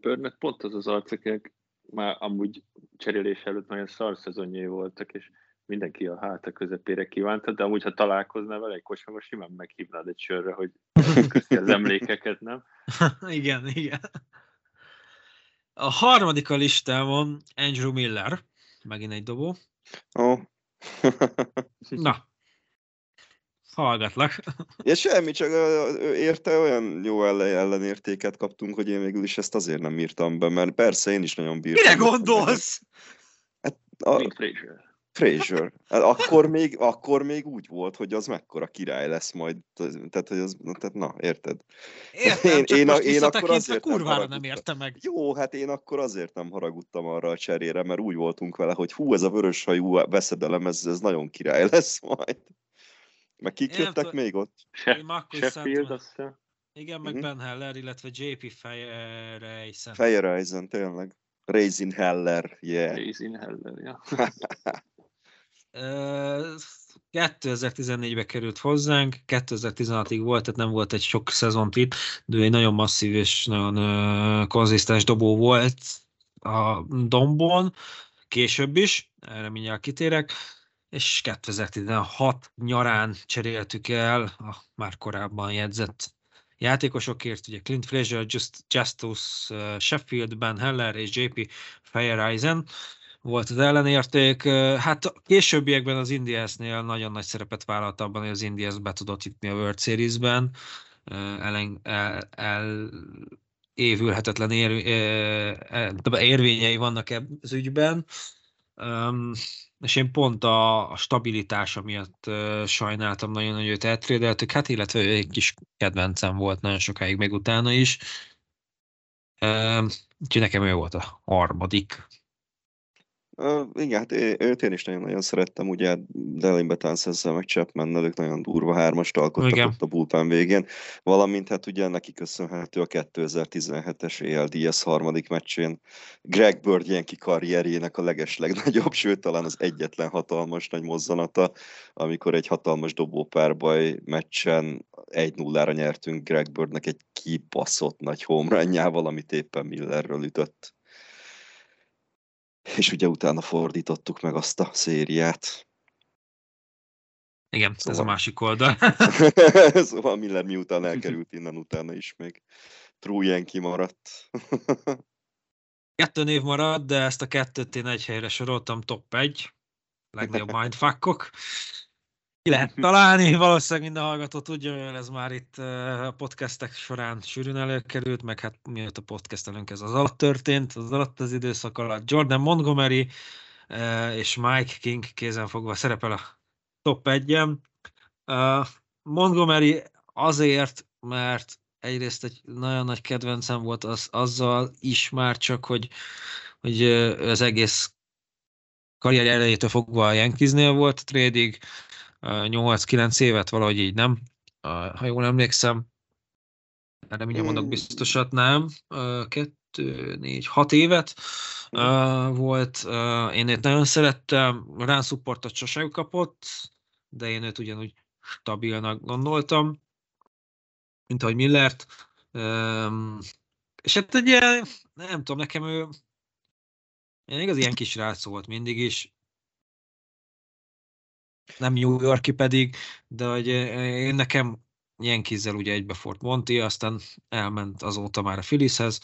Burnett pont az az arc, akinek már amúgy cserélés előtt nagyon szar szezonjai voltak, és mindenki a háta közepére kívánta, de amúgy, ha találkoznál vele egy kocsmába, simán meghívnád egy sörre, hogy (laughs) köszi az emlékeket, nem? (laughs) igen, igen. A harmadik a listámon Andrew Miller, megint egy dobó. Ó. Na, hallgatlak. (laughs) Ja, semmi, csak érte olyan jó ellen, ellenértéket kaptunk, hogy én végül is ezt azért nem írtam be, mert persze én is nagyon bírtam. Mire gondolsz? A Mint Fraser. Fraser. Hát Akkor még, akkor még úgy volt, hogy az mekkora király lesz majd. Tehát, hogy az, tehát na, érted? Értem, Én- csak én a- most én akkor azért nem kurvára nem haragudtam. érte meg. Jó, hát én akkor azért nem haragudtam arra a cserére, mert úgy voltunk vele, hogy hú, ez a vörös hajú veszedelem, ez, ez nagyon király lesz majd. Meg kik Én jöttek tudom. még ott? Sheffield, azt hiszem. Igen, meg Mhm. Ben Heller, illetve JP Fejereisen. Fejereisen, tényleg. Raisin Heller, yeah. Raisin Heller, ja. (laughs) Ö, 2014-be került hozzánk, 2016-ig volt, tehát nem volt egy sok szezont itt, de ő egy nagyon masszív és nagyon ö, konzisztens dobó volt a dombon, később is, erre mindjárt kitérek, és 2016 nyarán cseréltük el a már korábban jegyzett játékosokért, ugye Clint Frazier, Just, Justus uh, Sheffield, Ben Heller és JP Feyereisen volt az ellenérték. Ö, Hát későbbiekben az Indiasnél nagyon nagy szerepet vállalt abban, hogy az Indias be tudott jutni a World Series-ben. Ö, Ellen, el, el, évülhetetlen ér, érvényei vannak ebben az ügyben. És én pont a, a stabilitása miatt uh, sajnáltam nagyon, hogy őt eltrédeltük, hát illetve ő egy kis kedvencem volt nagyon sokáig még utána is. Um, úgyhogy nekem ő volt a harmadik. Uh, igen, hát én, őt én is nagyon-nagyon szerettem, ugye Delin Betans ezzel meg chapman ők nagyon durva hármast alkottak Igen. ott a bullpen végén, valamint hát ugye neki köszönhető a 2017-es ALDS harmadik meccsén Greg Bird Yankee karrierjének a legeslegnagyobb, sőt talán az egyetlen hatalmas nagy mozzanata, amikor egy hatalmas dobópárbaj meccsen 1-0-ra nyertünk Greg Birdnek egy kibaszott nagy homerunjával, amit éppen Millerről ütött. És ugye utána fordítottuk meg azt a szériát. Igen, ez a Szóval- másik oldal. (laughs) szóval Miller miután elkerült innen, utána is még True Yankee maradt. (laughs) Kettő név maradt, de ezt a kettőt én egy helyre soroltam, top 1. Legnagyobb (laughs) mindfuckok. Ki lehet találni, valószínűleg minden hallgató tudja, mert ez már itt eh, a podcastek során sűrűn előkerült, meg hát miatt a podcastelünk ez az alatt történt, az alatt az időszak alatt. Jordan Montgomery eh, és Mike King kézen fogva szerepel a top 1-en. Montgomery azért, mert egyrészt egy nagyon nagy kedvencem volt az, azzal is már csak, hogy, hogy az egész karrier elejétől fogva a Yankeesnél volt trédig, 8-9 évet valahogy így nem, ha jól emlékszem, erre mindjárt mondok Mm. biztosat, nem, 2, 4, 6 évet ö, volt, én őt nagyon szerettem, rán supportot sosem kapott, de én őt ugyanúgy stabilnak gondoltam, mint ahogy Millert. És hát ilyen, nem tudom, nekem ő ilyen igaz ilyen kis rác volt mindig is. Nem New Yorki pedig, de hogy eh, én nekem ilyen kizzel ugye egybe Fort Monty, aztán elment azóta már a Phillieshez,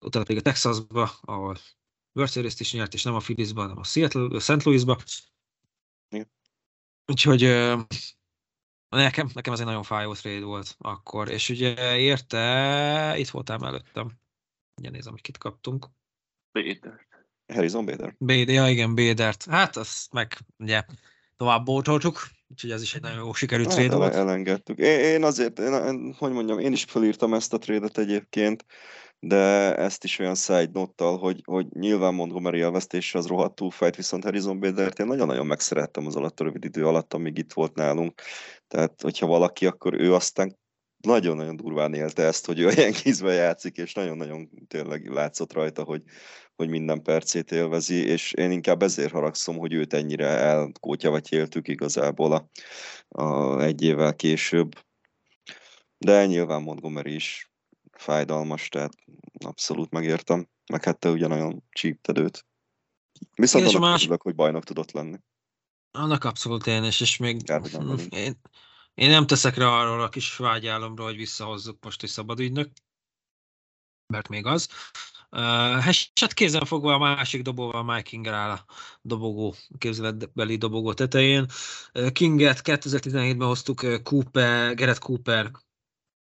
utána pedig a Texasba, ahol World Series-t is nyert, és nem a Philliesba, hanem a Seattle, a St. Louisba. Igen. Úgyhogy ö, nekem, nekem ez egy nagyon fájó trade volt akkor, és ugye érte, itt voltál előttem. Ugye nézem, hogy kit kaptunk. Péter. Harrison Bader. Béd, ja igen, Bédert. Hát azt meg ugye tovább bótoltuk, úgyhogy ez is egy nagyon jó sikerült Hát, trade volt. elengedtük. Én, én azért, én, hogy mondjam, én is felírtam ezt a trédet egyébként, de ezt is olyan side nottal, hogy, hogy nyilván Montgomery elvesztése az rohadtul fájt, viszont Harrison Badert én nagyon-nagyon megszerettem az alatt a rövid idő alatt, amíg itt volt nálunk. Tehát, hogyha valaki, akkor ő aztán nagyon-nagyon durván élte ezt, hogy ő olyan kizbe játszik, és nagyon-nagyon tényleg látszott rajta, hogy, hogy minden percét élvezi, és én inkább ezért haragszom, hogy őt ennyire elkótya vagy éltük igazából a, a egy évvel később. De nyilván Montgomery is fájdalmas, tehát abszolút megértem. Meg hát te ugye nagyon csípted őt. Viszont annak más- örülök, hogy bajnok tudott lenni. Annak abszolút én is, és még velünk. én, én nem teszek rá arról a kis vágyálomra, hogy visszahozzuk most egy szabad ügynök, mert még az. Hát kézen fogva a másik dobóval Mike Kinger áll a dobogó, képzeletbeli dobogó tetején. Kinget 2017-ben hoztuk Cooper, Gerett Cooper,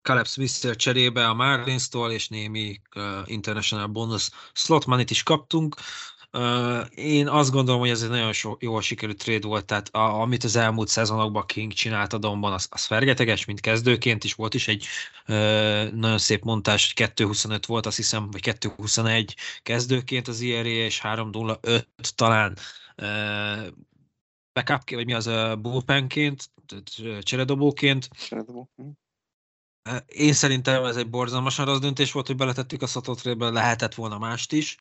Caleb smith cserébe a Marlins-tól, és némi uh, international bonus slot money is kaptunk. Én azt gondolom, hogy ez egy nagyon so, jól sikerült trade volt, tehát a, amit az elmúlt szezonokban King csinált a domban, az, az fergeteges, mint kezdőként is volt is egy uh, nagyon szép montás, hogy 2.25 volt, azt hiszem, vagy 2.21 kezdőként az IRA, és 3.05 talán uh, backup, vagy mi az uh, bullpenként, cseredobóként. Cseredobó. Hm. Én szerintem ez egy borzalmasan rossz döntés volt, hogy beletettük a Szototrébe, lehetett volna mást is.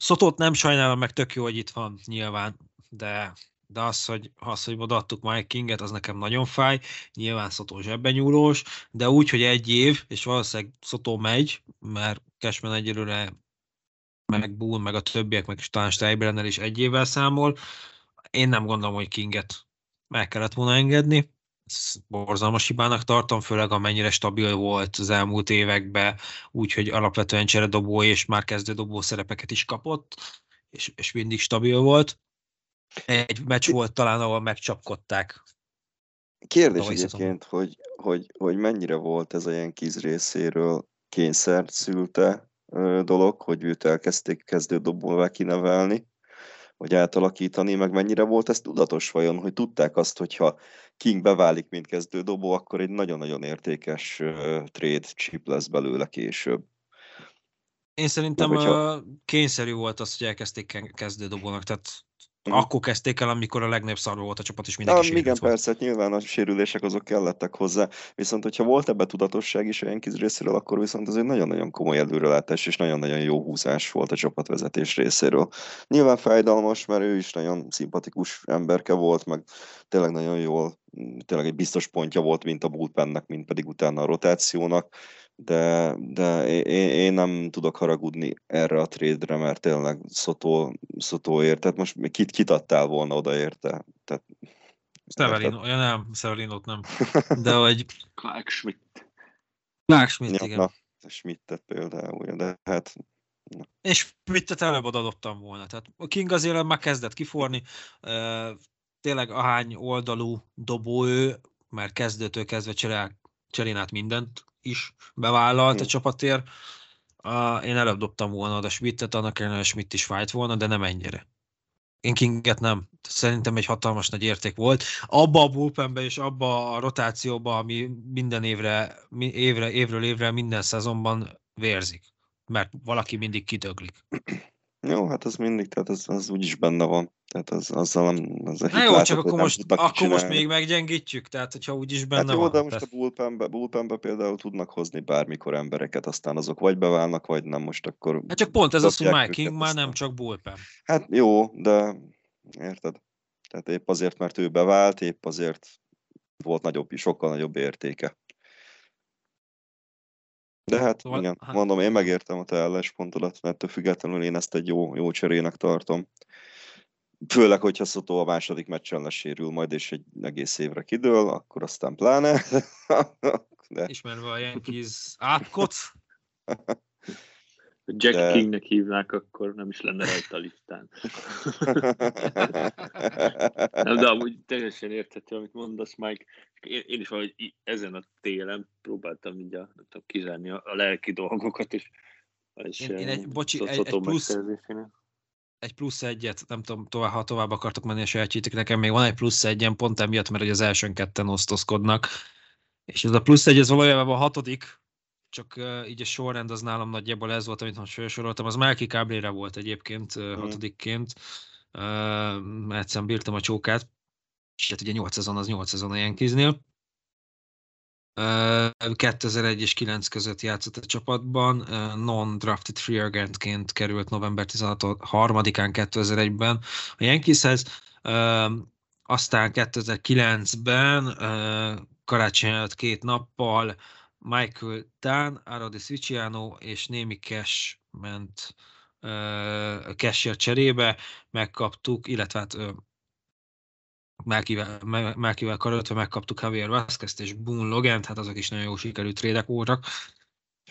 Szotót nem sajnálom, meg tök jó, hogy itt van nyilván, de, de az, hogy, az, hogy odaadtuk Mike Kinget, az nekem nagyon fáj. Nyilván Szotó zsebben nyúlós, de úgy, hogy egy év, és valószínűleg Szotó megy, mert Cashman egyelőre meg Bull, meg a többiek, meg talán Steibrennel is egy évvel számol. Én nem gondolom, hogy Kinget meg kellett volna engedni. Borzalmas hibának tartom, főleg amennyire stabil volt az elmúlt években, úgyhogy alapvetően cseredobó és már kezdődobó szerepeket is kapott, és, és mindig stabil volt. Egy meccs volt talán, ahol megcsapkodták. Kérdés egyébként, hogy, hogy, hogy mennyire volt ez a Yankees részéről kényszer szülte dolog, hogy őt elkezdték kezdődobóvá kinevelni, vagy átalakítani, meg mennyire volt ez tudatos vajon, hogy tudták azt, hogyha King beválik, mint kezdődobó, akkor egy nagyon-nagyon értékes ö, trade chip lesz belőle később. Én szerintem Meg hogyha- kényszerű volt az, hogy elkezdték ke- kezdődobónak, tehát Mhm. akkor kezdték el, amikor a legnagyobb szarva volt a csapat, és Na, mindenki igen, sérült volt. persze, nyilván a sérülések azok kellettek hozzá, viszont hogyha volt ebbe tudatosság is a Yankees részéről, akkor viszont ez egy nagyon-nagyon komoly előrelátás, és nagyon-nagyon jó húzás volt a csapatvezetés részéről. Nyilván fájdalmas, mert ő is nagyon szimpatikus emberke volt, meg tényleg nagyon jól, tényleg egy biztos pontja volt, mint a bullpennek, mint pedig utána a rotációnak, de, de én, én nem tudok haragudni erre a trade-re, mert tényleg Szotó, Szotóért, tehát most kit, kit adtál volna oda érte? Tehát, Severino, ja nem, Severinót nem. (laughs) De hogy Clark Schmidt. Clark Schmidt, ja, igen. na, Schmidtet például, de hát És Schmidtet előbb odadobtam volna. Tehát a King azért már kezdett kiforni. Tényleg ahány oldalú dobó ő, mert kezdőtől kezdve cserál, cserén át mindent is bevállalt a Hmm. csapatért. Uh, én előbb dobtam volna oda Schmidtet, annak ellenére Schmidt is fájt volna, de nem ennyire. Én Kinget nem. Szerintem egy hatalmas nagy érték volt. Abba a bullpenbe és abba a rotációba, ami minden évre, évre, évről évre, minden szezonban vérzik. Mert valaki mindig kidöglik. Jó, hát az mindig, tehát az, az úgyis benne van. Tehát az, azzal nem, az Na jó, csak akkor most, akkor most még meggyengítjük, tehát hogyha úgyis benne Hát jó, van. de most tehát- a bullpenbe, bullpenbe például tudnak hozni bármikor embereket, aztán azok vagy beválnak, vagy nem, most akkor... Hát csak pont ez az, hogy Mike King már nem csak bullpen. Hát jó, de érted? Tehát épp azért, mert ő bevált, épp azért volt nagyobb, sokkal nagyobb értéke. De hát Szóval, igen, hát- mondom, én megértem a te álláspontodat, mert ettől függetlenül én ezt egy jó, jó cserének tartom. Főleg, hogyha Szotó a második meccsen lesérül majd, és egy egész évre kidől, akkor aztán pláne. (laughs) De, Ismerve a Yankees átkot. Ha Jack De- Kingnek hívnák, akkor nem is lenne rajta a listán. (laughs) Nem, de amúgy teljesen érthető, amit mondasz, Mike. Én, én is valahogy ezen a télen próbáltam így a, nem tudom, kizárni a, a lelki dolgokat, és, és Én- én egy- eh, bocsi, egy- Szotó egy plusz- egy plusz egyet, nem tudom, tovább, ha tovább akartok menni a sajátjétek, nekem még van egy plusz egyen, pont emiatt, mert hogy az elsőn ketten osztozkodnak. És ez a plusz egy, ez valójában a hatodik, csak uh, így a sorrend az nálam nagyjából ez volt, amit most felsoroltam, az Melki Cabrera volt egyébként uh, hatodikként, uh, egyszerűen bírtam a csókát, és hát ugye 8 szezon az 8 szezon a Yankeesnél. 2001 és 9 között játszott a csapatban, non-drafted free agentként került november 13-án 2001-ben a Yankeeshez, aztán 2009-ben karácsony előtt két nappal Michael Tan, Arodis Viciano és némi cash ment cashért cserébe, megkaptuk, illetve hát Melkivel, Melkivel karöltve megkaptuk Javier Vázquez és Boone Logent, hát azok is nagyon jó sikerült trédek voltak.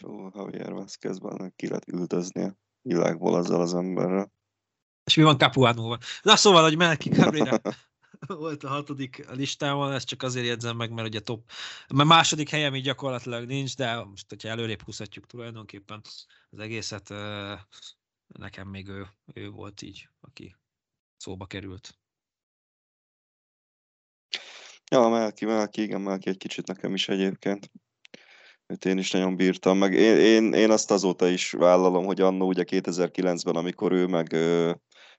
Jó, Javier Vázquezben ki lehet üldözni a világból azzal az emberrel. És mi van Capuánóval? Na szóval, hogy Melki Cabrera volt a hatodik listámon, ezt csak azért jegyzem meg, mert ugye top, mert második helyem így gyakorlatilag nincs, de most, hogyha előrébb húzhatjuk tulajdonképpen az egészet, nekem még ő, ő volt így, aki szóba került. Ja, Melki, Melki, igen, Melki egy kicsit nekem is egyébként. Őt én is nagyon bírtam, meg én, én, én azt azóta is vállalom, hogy annó ugye 2009-ben, amikor ő meg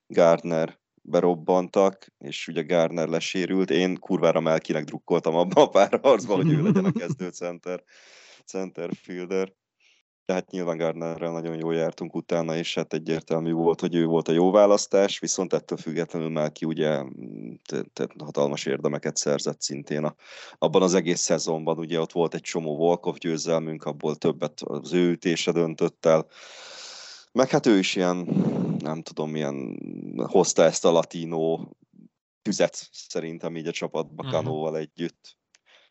Gardner berobbantak, és ugye Gardner lesérült, én kurvára Melkinek drukkoltam abban a pár harcban, hogy ő legyen a (laughs) kezdő center, center fielder tehát nyilván Gardnerrel nagyon jól jártunk utána, és hát egyértelmű volt, hogy ő volt a jó választás, viszont ettől függetlenül Melki ugye tehát hatalmas érdemeket szerzett szintén a, abban az egész szezonban, ugye ott volt egy csomó Volkov győzelmünk, abból többet az ő ütése döntött el, meg hát ő is ilyen, nem tudom, milyen hozta ezt a latino tüzet szerintem így a csapatba uh-huh. Kanóval együtt.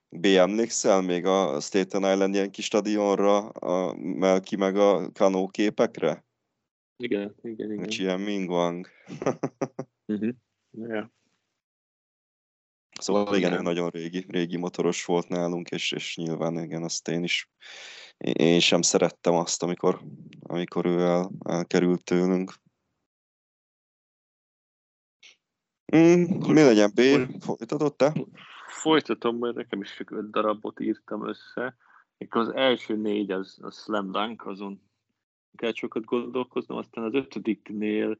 B. emlékszel még a Staten Island ilyen kis stadionra, a Melki meg a Kanó képekre? Igen, igen, igen. Ilyen Mingwang. uh-huh. (laughs) yeah. Szóval igen, igen, nagyon régi, régi motoros volt nálunk, és, és nyilván igen, azt én is én sem szerettem azt, amikor, amikor ő el, elkerült tőlünk. Mm, mi legyen, B? Folytatod te? Folytatom, mert nekem is csak öt darabot írtam össze. Akkor az első négy az a slam dunk, azon kell sokat gondolkoznom, aztán az ötödiknél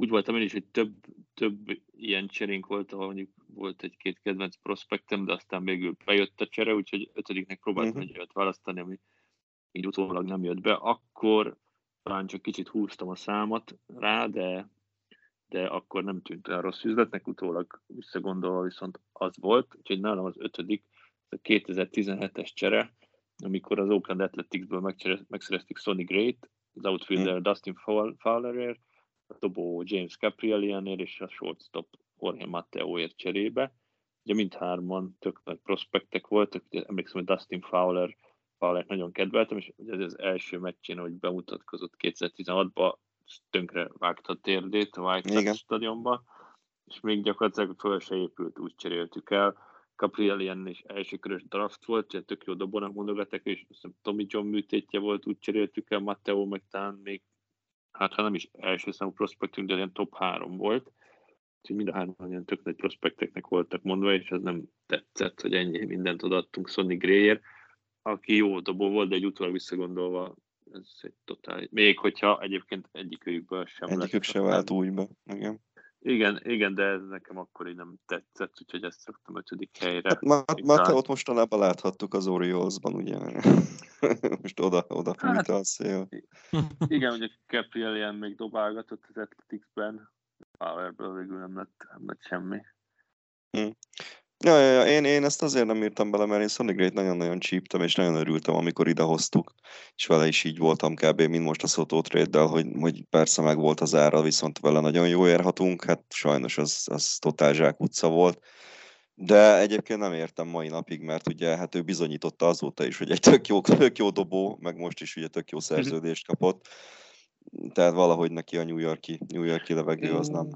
úgy voltam én is, hogy több, több ilyen cserénk volt, ahol mondjuk volt egy-két kedvenc prospektem, de aztán végül bejött a csere, úgyhogy ötödiknek próbáltam uh-huh. egy olyat választani, ami így utólag nem jött be. Akkor talán csak kicsit húztam a számat rá, de de akkor nem tűnt olyan rossz üzletnek, utólag visszagondolva viszont az volt, úgyhogy nálam az ötödik, a 2017-es csere, amikor az Oakland Athleticsből megszerezték Sonny Great, az outfielder hmm. Dustin Fowlerért, a dobó James Caprielianér és a shortstop Jorge Matteoért cserébe. Ugye mindhárman tök nagy prospektek voltak, ugye emlékszem, hogy Dustin Fowler Fowler nagyon kedveltem, és ugye ez az első meccsén, hogy bemutatkozott 2016-ban, tönkre vágta a térdét a White Sox stadionban, és még gyakorlatilag föl se épült, úgy cseréltük el. Caprielian is elsőkörös draft volt, ugye tök jó dobónak mondogatok, és azt Tommy John műtétje volt, úgy cseréltük el, Matteo meg talán még, hát ha nem is első számú prospektünk, de ilyen top három volt. Úgyhogy mind a hárman ilyen tök nagy prospekteknek voltak mondva, és ez nem tetszett, hogy ennyi mindent odaadtunk Sonny Grayért, aki jó dobó volt, de egy utólag visszagondolva ez egy totál... Még hogyha egyébként egyikőjükből sem Egyikük se vált újba, igen. Igen, igen, de ez nekem akkor így nem tetszett, úgyhogy ezt szoktam ötödik helyre. Hát, már, már te ott mostanában láthattuk az Oriolsban, ugye? (laughs) Most oda, oda hát, a szél. Igen, ugye Caprielian még dobálgatott az Athleticsben, Powerből végül nem lett, nem lett semmi. Hm. Ja, ja, ja. Én, én ezt azért nem írtam bele, mert én Sonic Great nagyon-nagyon csíptem, és nagyon örültem, amikor idehoztuk, és vele is így voltam kb. mint most a Soto trade hogy, hogy persze meg volt az ára, viszont vele nagyon jó érhatunk, hát sajnos az, az totál zsákutca volt. De egyébként nem értem mai napig, mert ugye hát ő bizonyította azóta is, hogy egy tök jó, tök jó dobó, meg most is ugye tök jó mhm. szerződést kapott. Tehát valahogy neki a New Yorki, New Yorki levegő az nem,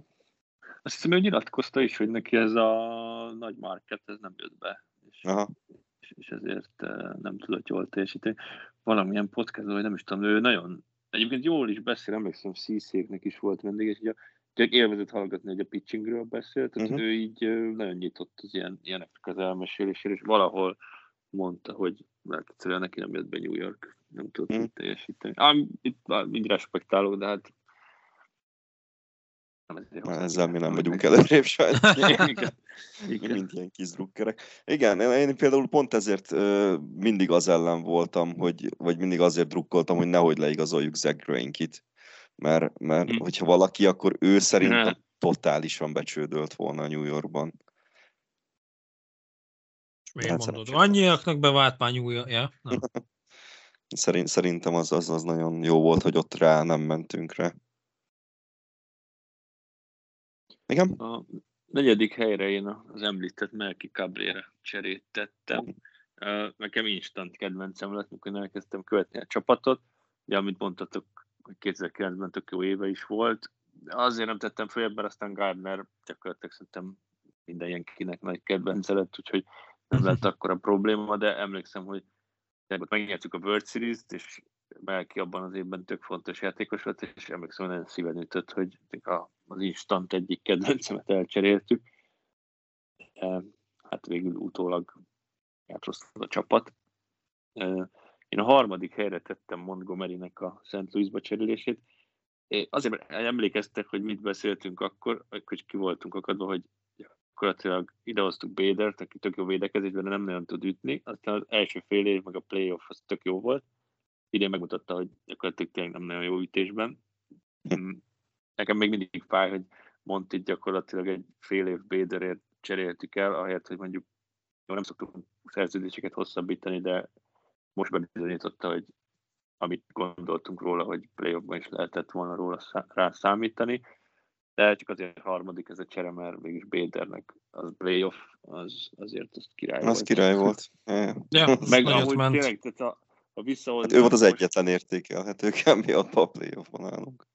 azt hiszem, ő nyilatkozta is, hogy neki ez a nagy market, ez nem jött be. És, Aha. és, és ezért eh, nem tudott jól teljesíteni. Valamilyen podcast, vagy nem is tudom, ő nagyon, egyébként jól is beszél, emlékszem, Szíszéknek is volt vendég, és ugye csak élvezett hallgatni, hogy a pitchingről beszélt, tehát uh-huh. ő így eh, nagyon nyitott az ilyen, ilyeneknek az elmesélésére, és valahol mondta, hogy mert egyszerűen neki nem jött be New York, nem tudott Hmm. teljesíteni. Ám itt így respektálok, de hát nem ezért Na, Ezzel mi nem vagyunk előrébb sajnos. (laughs) Igen. (laughs) Mi Igen. mint ilyen kis drukkerek. Igen, én például pont ezért ö, mindig az ellen voltam, hogy, vagy mindig azért drukkoltam, hogy nehogy leigazoljuk Zach Greinke-t. Mert, mert Hm. hogyha valaki, akkor ő szerintem Ne. totálisan becsődölt volna a New Yorkban. Miért Hát mondod? Annyiaknak bevált már nyúlja. Ja? Nem. (laughs) Szerint, szerintem az, az, az nagyon jó volt, hogy ott rá nem mentünk rá. Igen? A negyedik helyre én az említett Melki Cabrera cserét tettem. Ö, Nekem instant kedvencem lett, mikor elkezdtem követni a csapatot. Ugye, amit mondtatok, hogy 2009-ben tök jó éve is volt. Azért nem tettem följebb, mert aztán Gardner gyakorlatilag szerintem mindenkinek nagy kedvence lett, úgyhogy nem lett (laughs) akkor a probléma, de emlékszem, hogy megnyertük a World Series-t, és Melki abban az évben tök fontos játékos volt, és emlékszem, nagyon szíven ütött, hogy az instant egyik kedvencemet elcseréltük. Hát végül utólag játszott a csapat. Én a harmadik helyre tettem Montgomery-nek a St. Louisba cserélését. É, Azért emlékeztek, hogy mit beszéltünk akkor, hogy ki voltunk akadva, hogy gyakorlatilag idehoztuk Bédert, aki tök jó védekezésben, de nem nagyon tud ütni. Aztán az első fél év, meg a playoff az tök jó volt. Idén megmutatta, hogy gyakorlatilag tényleg nem nagyon jó ütésben. Mm, Nekem még mindig fáj, hogy Montit gyakorlatilag egy fél év Béderért cseréltük el, ahelyett, hogy mondjuk jó, nem szoktunk szerződéseket hosszabbítani, de most bebizonyította, hogy amit gondoltunk róla, hogy playoffban is lehetett volna róla szá- rá számítani, de csak azért harmadik ez a csere, mert mégis Bédernek az playoff, az azért az király Az volt. király volt. (laughs) Ja, Meg ment. tényleg, tehát a, a visszahozni... Hát ő volt az egyetlen értékelhető (laughs) miatt a playoffban állunk.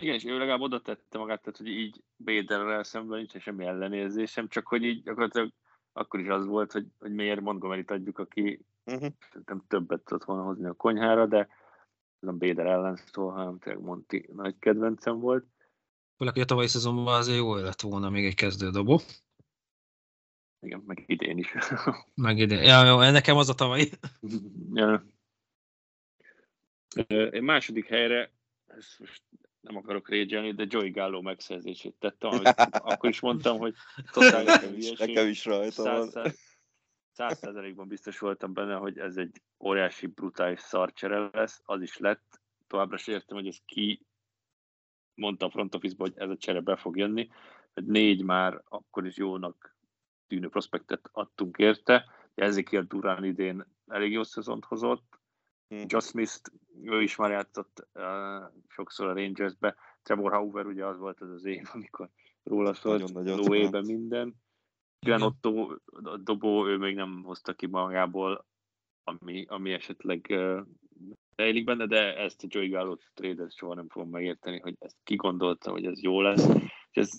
Igen, és ő legalább oda tette magát, tehát hogy így Béderrel szemben nincs semmi ellenérzésem, csak hogy így gyakorlatilag akkor is az volt, hogy, hogy miért Montgomery-t adjuk, aki Uh-huh. szerintem többet tudott volna hozni a konyhára, de nem Béder ellen szól, hanem tényleg Monti nagy kedvencem volt. Főleg, hogy a tavalyi szezonban azért jó lett volna még egy kezdődobó. Igen, meg idén is. (laughs) Meg ide. Ja, jó, nekem az a tavalyi. ja. Én második helyre, ezt most nem akarok régyelni, de Joey Gallo megszerzését tettem, amit (laughs) akkor is mondtam, hogy totális Nekem (laughs) hülyeség. is rajta van. Száz százalékban biztos voltam benne, hogy ez egy óriási, brutális szarcsere lesz, az is lett. Továbbra sem értem, hogy ez ki mondta a front office hogy ez a csere be fog jönni. hogy négy már akkor is jónak tűnő prospektet adtunk érte. Ezekiel Durán idén elég jó szezont hozott. Hm. Josh Smith, ő is már játszott uh, sokszor a Rangersbe. Trevor Hauer ugye az volt az az év, amikor róla szólt lóébe hát. minden. Igen. Otto a dobó, ő még nem hozta ki magából, ami, ami esetleg uh, rejlik benne, de ezt a Joey Gallo trade soha nem fogom megérteni, hogy ezt ki gondolta, hogy ez jó lesz. És ez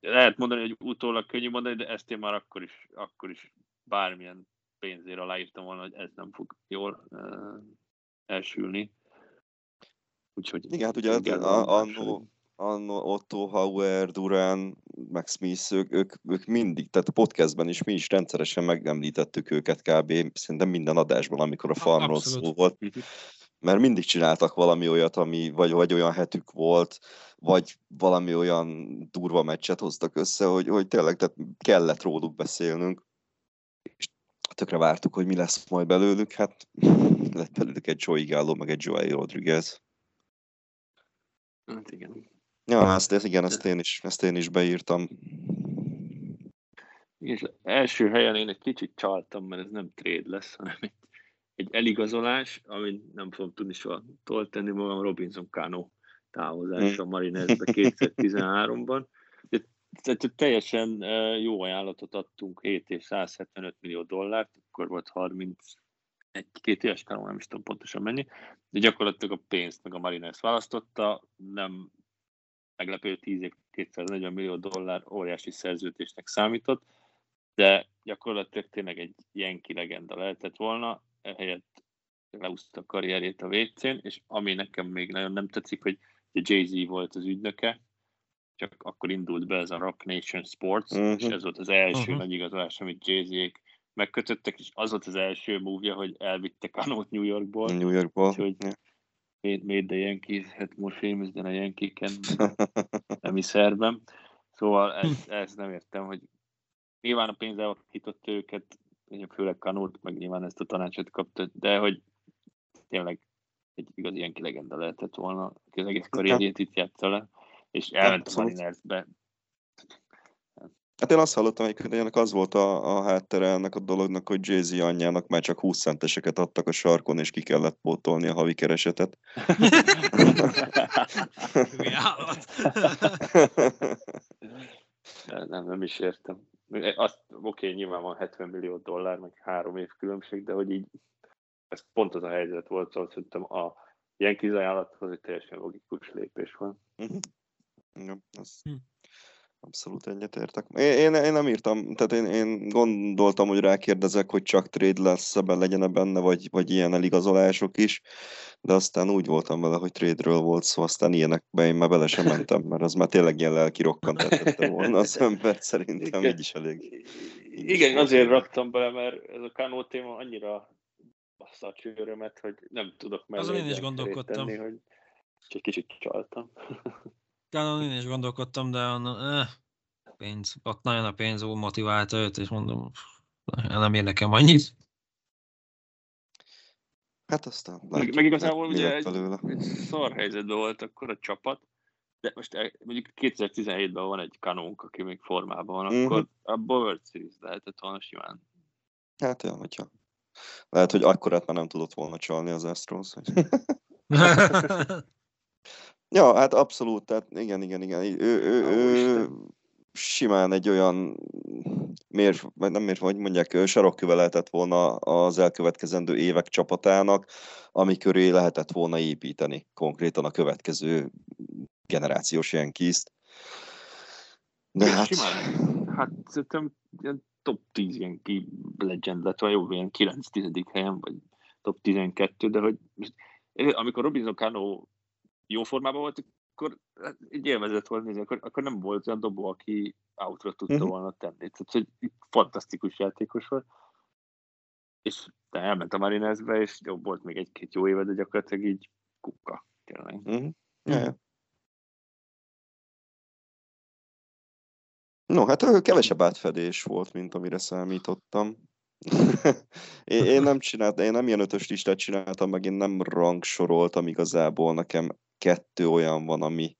lehet mondani, hogy utólag könnyű mondani, de ezt én már akkor is, akkor is bármilyen pénzért aláírtam volna, hogy ez nem fog jól uh, elsülni. Úgyhogy Igen, hát ugye annó, annó Otto, Hauer, Durán, Max Smith, ők, ők, ők mindig, tehát a podcastben is mi is rendszeresen megemlítettük őket kb. szerintem minden adásban, amikor a farmról szó volt. Mert mindig csináltak valami olyat, ami vagy, vagy olyan hetük volt, vagy valami olyan durva meccset hoztak össze, hogy, hogy tényleg tehát kellett róluk beszélnünk. És tökre vártuk, hogy mi lesz majd belőlük, hát lett belőlük egy Joey Gallo, meg egy Joey Rodriguez. Hát igen. Ja, ezt, ezt, igen, ezt én, is, ezt én is beírtam. És első helyen én egy kicsit csaltam, mert ez nem trade lesz, hanem egy, egy eligazolás, amit nem fogom tudni soha toltenni magam, Robinson Cano távozása a Marinesbe 2013-ban. De, tehát teljesen eh, jó ajánlatot adtunk, 7 és 175 millió dollárt, akkor volt 30 egy, két éves Cano, nem is tudom pontosan mennyi, de gyakorlatilag a pénzt meg a Marines választotta, nem meglepő 10 év 240 millió dollár óriási szerződésnek számított, de gyakorlatilag tényleg egy Yankee legenda lehetett volna, ehelyett leúszta a karrierjét a WC-n, és ami nekem még nagyon nem tetszik, hogy Jay-Z volt az ügynöke, csak akkor indult be ez a Rock Nation Sports, Mhm. és ez volt az első Mhm. nagy igazolás, amit Jay-Z megkötöttek, és az volt az első múvja, hogy elvitte Kanót New Yorkból. New Yorkból. Úgyhogy made, made the Yankees, hát more famous than a Yankee-ken, (laughs) nem is szervem. Szóval ezt, ezt nem értem, hogy nyilván a pénz elvakított őket, főleg Kanót, meg nyilván ezt a tanácsot kapta, de hogy tényleg egy igazi ilyen legenda lehetett volna, aki az egész karrierjét itt játsza le, és elment a Marinersbe. Hát én azt hallottam, hogy ennek az volt a, a háttere ennek a dolognak, hogy Jay-Z anyjának már csak 20 centeseket adtak a sarkon, és ki kellett pótolni a havi keresetet. (laughs) (laughs) nem, nem is értem. Azt, oké, nyilván van 70 millió dollár, meg három év különbség, de hogy így ez pont az a helyzet volt, szóval szerintem a Yankees ajánlathoz egy teljesen logikus lépés van. Uh-huh. Ja, az hm. Abszolút egyetértek. Én, én, én, nem írtam, tehát én, én gondoltam, hogy rákérdezek, hogy csak trade lesz, ebben legyen benne, vagy, vagy ilyen eligazolások is, de aztán úgy voltam vele, hogy trade-ről volt szó, aztán ilyenekbe én már bele sem mentem, mert az már tényleg ilyen lelki rokkant volna az ember, szerintem így is elég. Így Igen, is azért raktam bele, mert ez a Kano téma annyira bassza a csőrömet, hogy nem tudok mellé Azon én is gondolkodtam. Tenni, hogy csak kicsit csaltam. Talán én is gondolkodtam, de eh, pénz, ott nagyon a pénz motiválta őt, és mondom, nem ér nekem annyit. Hát aztán... Meg, meg igazából ugye egy, egy szar helyzetben volt akkor a csapat, de most el, mondjuk 2017-ben van egy kanónk, aki még formában van, mm-hmm. akkor abból World Series lehetett volna simán. Hát jó, hogyha lehet, hogy akkorát már nem tudott volna csalni az Astros. Hogy... (laughs) (laughs) (laughs) ja, hát abszolút, tehát igen, igen, igen. Ő, ő, ő simán egy olyan vagy nem miért, hogy mondják, sarokköve lehetett volna az elkövetkezendő évek csapatának, ami köré lehetett volna építeni konkrétan a következő generációs ilyen kiszt. De hát... Simán. Hát szerintem top 10 ilyen ki legend lett, vagy jó, ilyen 9-10 helyen, vagy top 12, de hogy amikor Robinson Cano jó formában volt, akkor hát, egy élvezett volt nézni, akkor, akkor nem volt olyan dobó, aki outra tudta uh-huh. volna tenni. Tehát, hogy fantasztikus játékos volt. És te elment a Marinesbe, és jó, volt még egy-két jó éve, de gyakorlatilag így kukka, tényleg. Uh-huh. Yeah. No, hát kevesebb átfedés volt, mint amire számítottam. (laughs) én, én, nem csináltam, én nem ilyen ötös listát csináltam, meg én nem rangsoroltam igazából. Nekem kettő olyan van, ami,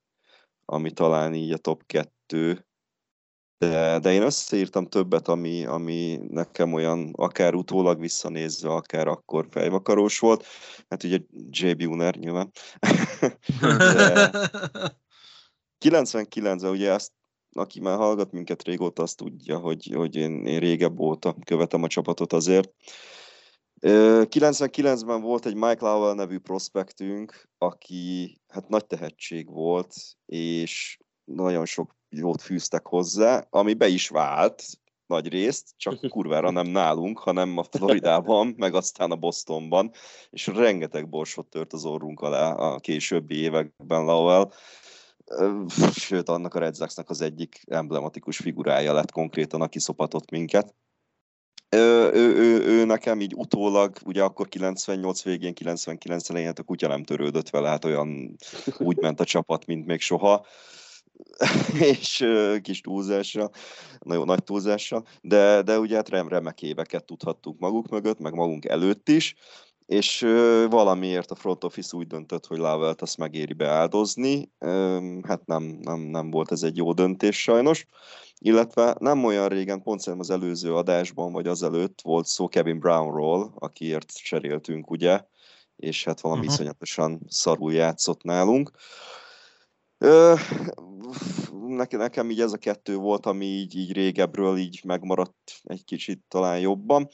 ami talán így a top kettő. De, de én összeírtam többet, ami, ami nekem olyan, akár utólag visszanézve, akár akkor fejvakarós volt. Hát ugye J. Buhner nyilván. (laughs) 99-ben ugye ezt aki már hallgat minket régóta, azt tudja, hogy, hogy én, én régebb óta követem a csapatot azért. 99-ben volt egy Mike Lowell nevű prospektünk, aki hát nagy tehetség volt, és nagyon sok jót fűztek hozzá, ami be is vált nagy részt, csak (laughs) kurvára nem nálunk, hanem a Floridában, (laughs) meg aztán a Bostonban, és rengeteg borsot tört az orrunk alá a későbbi években Lowell sőt, annak a Red Sox-nak az egyik emblematikus figurája lett konkrétan, aki szopatott minket. Ő, ő, ő, ő nekem így utólag, ugye akkor 98 végén, 99 elején, hát a kutya nem törődött vele, hát olyan (laughs) úgy ment a csapat, mint még soha. (laughs) És kis túlzásra, nagyon nagy túlzásra, de, de ugye hát remek éveket tudhattuk maguk mögött, meg magunk előtt is, és valamiért a front office úgy döntött, hogy Lavelt azt megéri beáldozni. Hát nem, nem, nem volt ez egy jó döntés sajnos. Illetve nem olyan régen, pont szerintem az előző adásban, vagy azelőtt volt szó Kevin Brownról, akiért cseréltünk, ugye, és hát valami uh-huh. iszonyatosan szarul játszott nálunk. nekem így ez a kettő volt, ami így, így régebről így megmaradt egy kicsit talán jobban.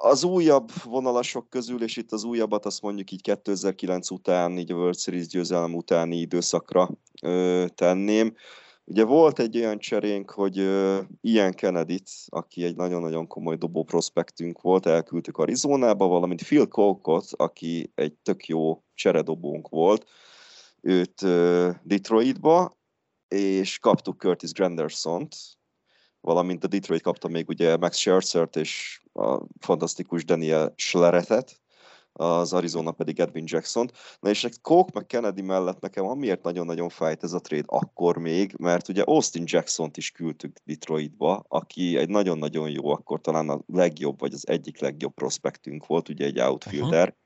Az újabb vonalasok közül, és itt az újabbat azt mondjuk így 2009 után, így a World Series győzelem utáni időszakra ö, tenném. Ugye volt egy olyan cserénk, hogy Ian kennedy aki egy nagyon-nagyon komoly dobó prospektünk volt, elküldtük Arizonába, valamint Phil Colcott, aki egy tök jó cseredobónk volt, őt ö, Detroitba, és kaptuk Curtis Granderson-t, valamint a Detroit kapta még ugye Max Scherzert és a fantasztikus Daniel Schleretet, az Arizona pedig Edwin jackson Na és Coke meg Kennedy mellett nekem amiért nagyon-nagyon fájt ez a trade akkor még, mert ugye Austin Jackson-t is küldtük Detroitba, aki egy nagyon-nagyon jó, akkor talán a legjobb, vagy az egyik legjobb prospektünk volt, ugye egy outfielder, uh-huh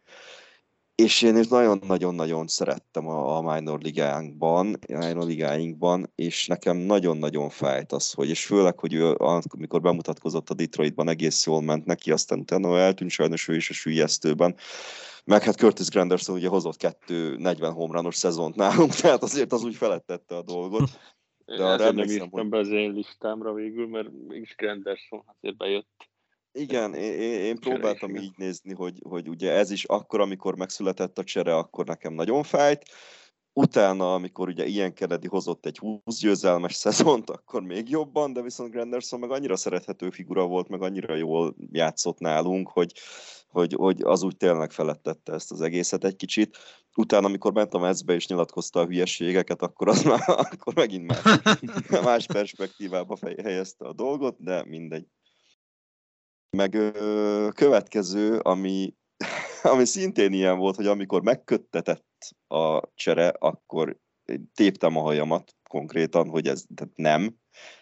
és én is nagyon-nagyon-nagyon szerettem a, a minor ligánkban, minor ligáinkban, és nekem nagyon-nagyon fájt az, hogy, és főleg, hogy ő, amikor bemutatkozott a Detroitban, egész jól ment neki, aztán utána eltűnt sajnos ő is a sülyeztőben, meg hát Curtis Granderson ugye hozott kettő 40 homrános szezont nálunk, (laughs) tehát azért az úgy felettette a dolgot. De arra nem írtam hogy... be az én listámra végül, mert mégis Granderson azért bejött. Igen, én, én próbáltam így nézni, hogy, hogy ugye ez is akkor, amikor megszületett a csere, akkor nekem nagyon fájt. Utána, amikor ugye ilyen Kennedy hozott egy 20 győzelmes szezont, akkor még jobban, de viszont Granderson meg annyira szerethető figura volt, meg annyira jól játszott nálunk, hogy, hogy, hogy az úgy tényleg felettette ezt az egészet egy kicsit. Utána, amikor ment a mezbe és nyilatkozta a hülyeségeket, akkor az már, (laughs) akkor megint más, (laughs) más perspektívába helyezte a dolgot, de mindegy. Meg ö, következő, ami, (laughs) ami szintén ilyen volt, hogy amikor megköttetett a csere, akkor téptem a hajamat konkrétan, hogy ez tehát nem,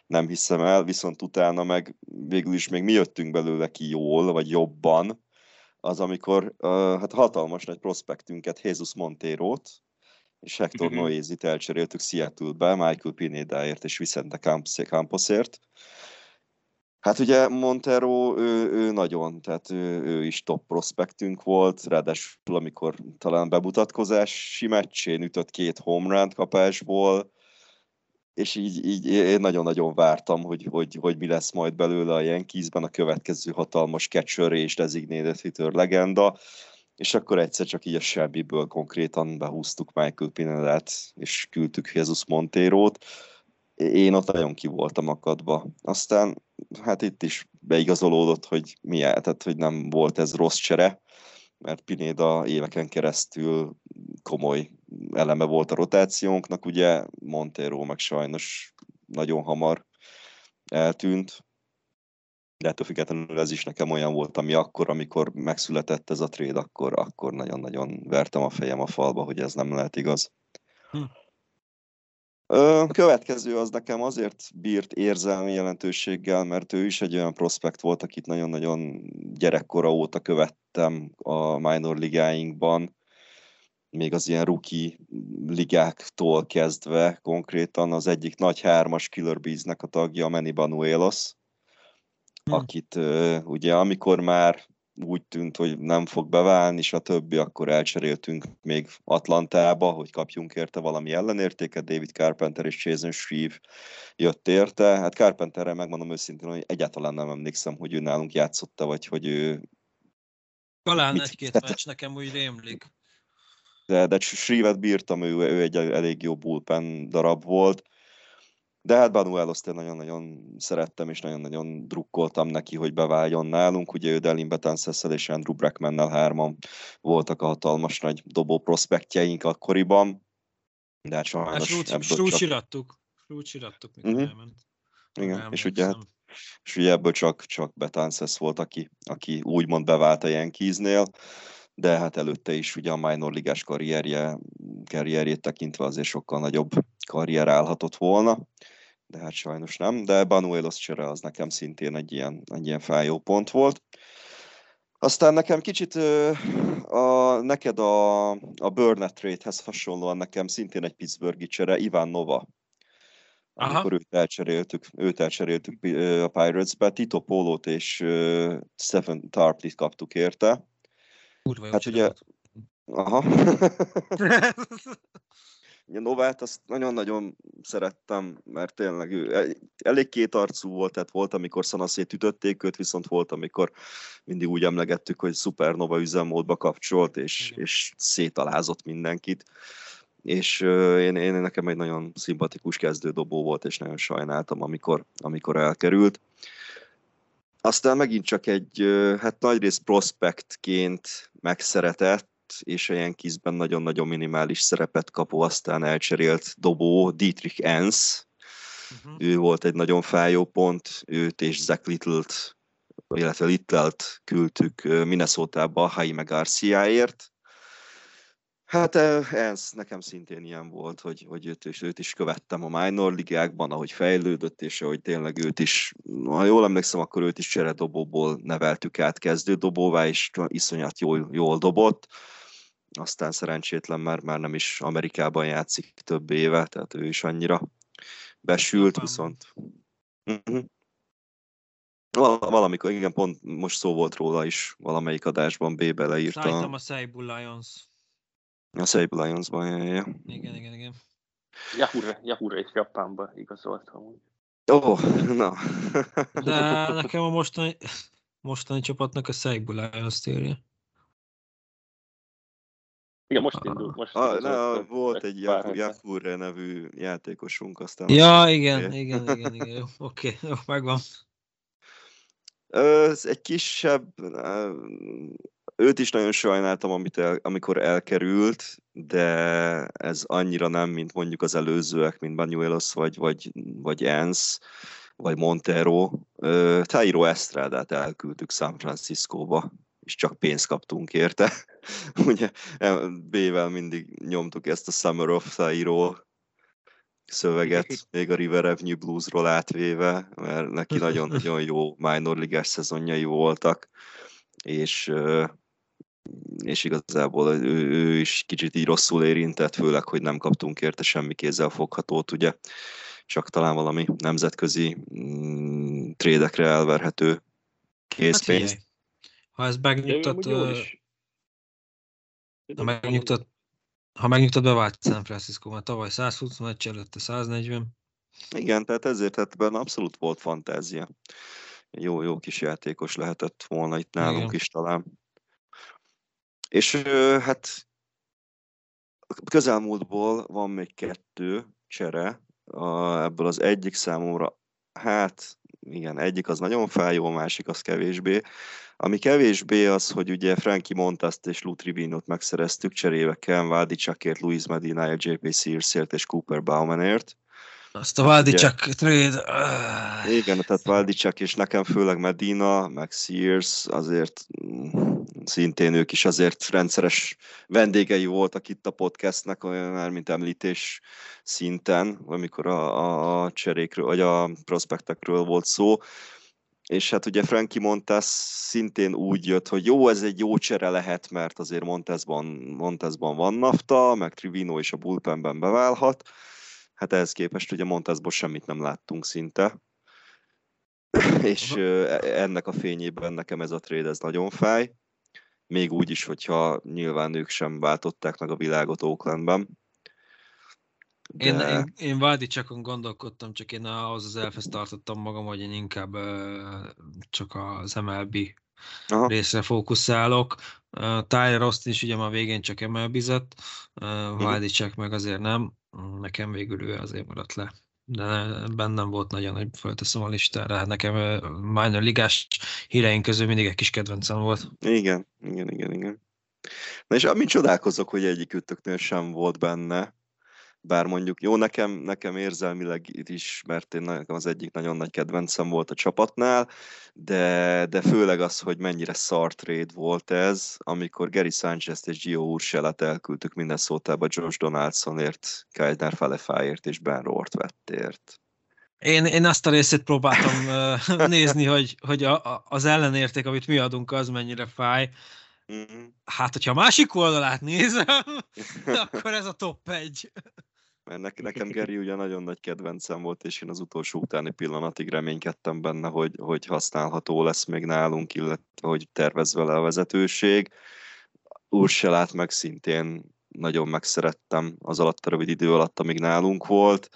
nem hiszem el, viszont utána meg végül is még mi jöttünk belőle ki jól, vagy jobban, az amikor uh, hát hatalmas nagy prospektünket, Jesus Monterót, és Hector mm-hmm. Noézit elcseréltük Seattle-be, Michael Pinedaért és Vicente Camposért, Hát ugye Montero, ő, ő nagyon, tehát ő, ő is top prospektünk volt, ráadásul amikor talán bemutatkozási meccsén ütött két home run kapásból, és így, így én nagyon-nagyon vártam, hogy, hogy, hogy mi lesz majd belőle a Yankeesben a következő hatalmas catcher és designated hitter legenda, és akkor egyszer csak így a semmiből konkrétan behúztuk Michael Pinedát, és küldtük Jesus Montérót, én ott nagyon ki voltam akadva. Aztán hát itt is beigazolódott, hogy mi tehát hogy nem volt ez rossz csere, mert Pinéda éveken keresztül komoly eleme volt a rotációnknak, ugye Montero meg sajnos nagyon hamar eltűnt, de ettől függetlenül ez is nekem olyan volt, ami akkor, amikor megszületett ez a trade, akkor, akkor nagyon-nagyon vertem a fejem a falba, hogy ez nem lehet igaz. Hm. A következő az nekem azért bírt érzelmi jelentőséggel, mert ő is egy olyan prospekt volt, akit nagyon-nagyon gyerekkora óta követtem a minor ligáinkban, még az ilyen rookie ligáktól kezdve, konkrétan az egyik nagy hármas Killer Bees-nek a tagja, Manny Banuelos, hmm. akit ugye amikor már úgy tűnt, hogy nem fog beválni, és a többi, akkor elcseréltünk még Atlantába, hogy kapjunk érte valami ellenértéket, David Carpenter és Jason Shreve jött érte. Hát Carpenterre megmondom őszintén, hogy egyáltalán nem emlékszem, hogy ő nálunk játszotta, vagy hogy ő... Talán egy-két meccs nekem úgy rémlik. De, de Shreve-et bírtam, ő, ő egy elég jó bullpen darab volt de hát Banuelos nagyon-nagyon szerettem, és nagyon-nagyon drukkoltam neki, hogy beváljon nálunk. Ugye ő Delin Betances és Andrew Brackmannel hárman voltak a hatalmas nagy dobó prospektjeink akkoriban. De hát sajnos hát Slúcsirattuk. Slúcsirattuk, mikor uh-huh. elment. Igen, nem és ugye, hát, és ugye ebből csak, csak Betances volt, aki, aki úgymond bevált a Yankeesnél de hát előtte is ugye a minor ligás karrierje, karrierjét tekintve azért sokkal nagyobb karrier állhatott volna, de hát sajnos nem, de Banuelos csere az nekem szintén egy ilyen, egy ilyen fájó pont volt. Aztán nekem kicsit a, neked a, a Burnett trade-hez hasonlóan nekem szintén egy Pittsburghi csere, Ivan Nova, amikor Aha. őt elcseréltük, őt elcseréltük a Pirates-be, Tito Polót és Stephen Tarplit kaptuk érte. Kurva hát ugye, aha. (laughs) (laughs) (laughs) Novát azt nagyon-nagyon szerettem, mert tényleg ő elég kétarcú volt, tehát volt, amikor szanaszét ütötték őt, viszont volt, amikor mindig úgy emlegettük, hogy Supernova üzemmódba kapcsolt, és, és szétalázott mindenkit. És én, én, nekem egy nagyon szimpatikus kezdődobó volt, és nagyon sajnáltam, amikor, amikor elkerült. Aztán megint csak egy, hát nagyrészt prospektként megszeretett, és a Yankeesben nagyon-nagyon minimális szerepet kapó, aztán elcserélt dobó Dietrich Enns, Uh-huh. Ő volt egy nagyon fájó pont, őt és Zach Little-t, illetve Little-t küldtük Minnesota-ba Jaime Garciaért, Hát ez nekem szintén ilyen volt, hogy, hogy őt, is, őt is követtem a minor ligákban, ahogy fejlődött, és ahogy tényleg őt is, ha jól emlékszem, akkor őt is cseredobóból neveltük át kezdődobóvá, és iszonyat jól, jól dobott. Aztán szerencsétlen már, már nem is Amerikában játszik több éve, tehát ő is annyira besült, viszont... Uh-huh. Valamikor, igen, pont most szó volt róla is, valamelyik adásban B-be leírta. Szállítom a Seibu Lions. A Sable Lions-ban, ja, ja. Igen, igen, igen. Yahoo, Yahoo és Japánba igazoltam. Ó, oh, na. De nekem a mostani, mostani csapatnak a Sable Lions térje. Igen, most indult. Most a, ah, na, volt egy Yahoo nevű játékosunk, aztán... Ja, igen, igen, igen, igen, jó, (laughs) oké, okay, jó, megvan. Ez egy kisebb, őt is nagyon sajnáltam, amit el, amikor elkerült, de ez annyira nem, mint mondjuk az előzőek, mint Banuelos vagy, vagy, vagy Ensz, vagy Montero. Tairo Estrádát elküldtük San Franciscóba, és csak pénzt kaptunk érte. (laughs) Ugye B-vel mindig nyomtuk ezt a Summer of Tairo szöveget, még a River Avenue Bluesról átvéve, mert neki nagyon-nagyon (laughs) jó minor ligás szezonjai voltak, és és igazából ő, ő is kicsit így rosszul érintett, főleg, hogy nem kaptunk érte semmi kézzel foghatót, ugye, csak talán valami nemzetközi mm, trédekre elverhető készpénz. Hát ha ez megnyugtat, ha megnyugtat, ha megnyugtat, bevált San Francisco, mert tavaly 120 meccs előtte 140. Igen, tehát ezért hát benne abszolút volt fantázia. Jó, jó kis játékos lehetett volna itt nálunk Igen. is talán. És hát közelmúltból van még kettő csere, a, ebből az egyik számomra, hát igen, egyik az nagyon fájó, a másik az kevésbé. Ami kevésbé az, hogy ugye Frankie Montaszt és Lutrivinot megszereztük cserébe Ken Vádicakért, Luis Medináért, JP Searsért és Cooper Baumanért. Azt a Valdicsak trade. Igen, tehát Valdicsak és nekem főleg Medina, meg Sears azért mm, szintén ők is azért rendszeres vendégei voltak itt a podcastnek, olyan már, mint említés szinten, amikor a, a, cserékről, vagy a prospektekről volt szó. És hát ugye Frankie Montes szintén úgy jött, hogy jó, ez egy jó csere lehet, mert azért Montezban, Montezban van nafta, meg Trivino is a bullpenben beválhat. Hát ehhez képest ugye Montezból semmit nem láttunk szinte. És ennek a fényében nekem ez a trade ez nagyon fáj még úgy is, hogyha nyilván ők sem váltották meg a világot Oaklandben. De... Én, én, én Vádi csakon gondolkodtam, csak én ahhoz az elfesz tartottam magam, hogy én inkább csak az MLB Aha. részre fókuszálok. Uh, Tyler Austin is ugye már végén csak MLB-zett, uh, csak meg azért nem. Nekem végül ő azért maradt le de bennem volt nagyon, hogy fölteszem a listára. Hát nekem minor ligás híreink közül mindig egy kis kedvencem volt. Igen, igen, igen, igen. Na és amit csodálkozok, hogy egyikütöknél sem volt benne, bár mondjuk jó, nekem, nekem érzelmileg is, mert én nekem az egyik nagyon nagy kedvencem volt a csapatnál, de, de főleg az, hogy mennyire szar trade volt ez, amikor Gary Sanchez és Gio Urselet elküldtük minden szótába Josh Donaldsonért, Kyle Falefáért és Ben Rohrt vettért. Én, én azt a részét próbáltam (laughs) nézni, hogy, hogy a, a, az ellenérték, amit mi adunk, az mennyire fáj. Mm-hmm. Hát, hogyha a másik oldalát nézem, (laughs) akkor ez a top egy mert nekem Geri ugye nagyon nagy kedvencem volt, és én az utolsó utáni pillanatig reménykedtem benne, hogy, hogy használható lesz még nálunk, illetve hogy tervez vele a vezetőség. Urselát meg szintén nagyon megszerettem az alatt a rövid idő alatt, amíg nálunk volt.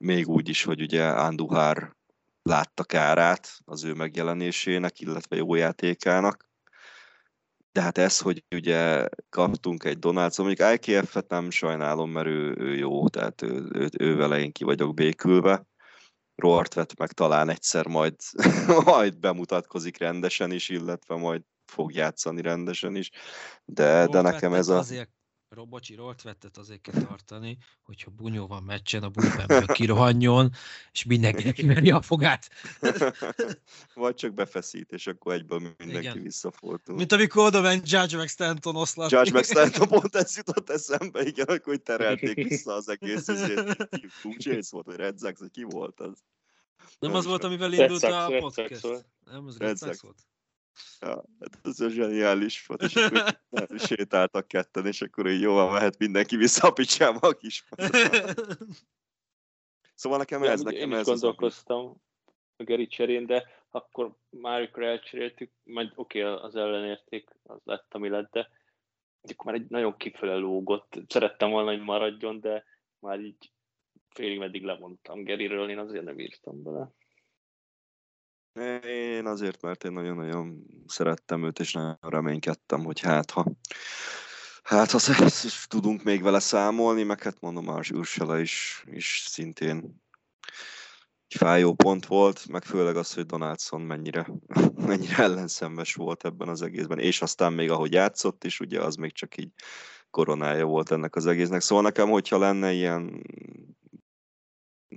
Még úgy is, hogy ugye Anduhár látta kárát az ő megjelenésének, illetve jó játékának de hát ez, hogy ugye kaptunk egy Donaldson, mondjuk IKF-et nem sajnálom, mert ő, ő jó, tehát ő, ő, ő vele én ki vagyok békülve. Roart vett meg talán egyszer majd, (laughs) majd bemutatkozik rendesen is, illetve majd fog játszani rendesen is, de, de nekem ez a... Azért, Robocsi rolt vettet azért kell tartani, hogyha bunyó van meccsen, a bullpenből kirohanjon, és mindenkinek kiveri a fogát. (laughs) Vagy csak befeszít, és akkor egyből mindenki Igen. visszafordul. Mint amikor oda ment Judge meg Stanton oszlat. Judge meg (laughs) Stanton pont ez jutott eszembe, igen, akkor hogy terelték (laughs) vissza az egész. Blue Jays volt, vagy Red Sox, ki volt az? Nem az volt, amivel indult a podcast? Nem, az Red Sox. volt. Ja, hát ez a zseniális volt, és akkor (laughs) sétáltak ketten, és akkor így jól van, mehet mindenki vissza a picsába a kis (laughs) Szóval nekem Ja, ez, nekem én is ez az, ami- gondolkoztam a Geri cserén, de akkor már amikor elcseréltük, majd oké, okay, az ellenérték az lett, ami lett, de akkor már egy nagyon kifele lógott. Szerettem volna, hogy maradjon, de már így félig meddig levontam Geriről, én azért nem írtam bele. Én azért, mert én nagyon-nagyon szerettem őt, és nagyon reménykedtem, hogy hát ha hát ha (laughs) tudunk még vele számolni, meg hát mondom, Ars Ursula is, is szintén egy fájó pont volt, meg főleg az, hogy Donaldson mennyire, (laughs) mennyire ellenszenves volt ebben az egészben, és aztán még ahogy játszott is, ugye az még csak így koronája volt ennek az egésznek. Szóval nekem, hogyha lenne ilyen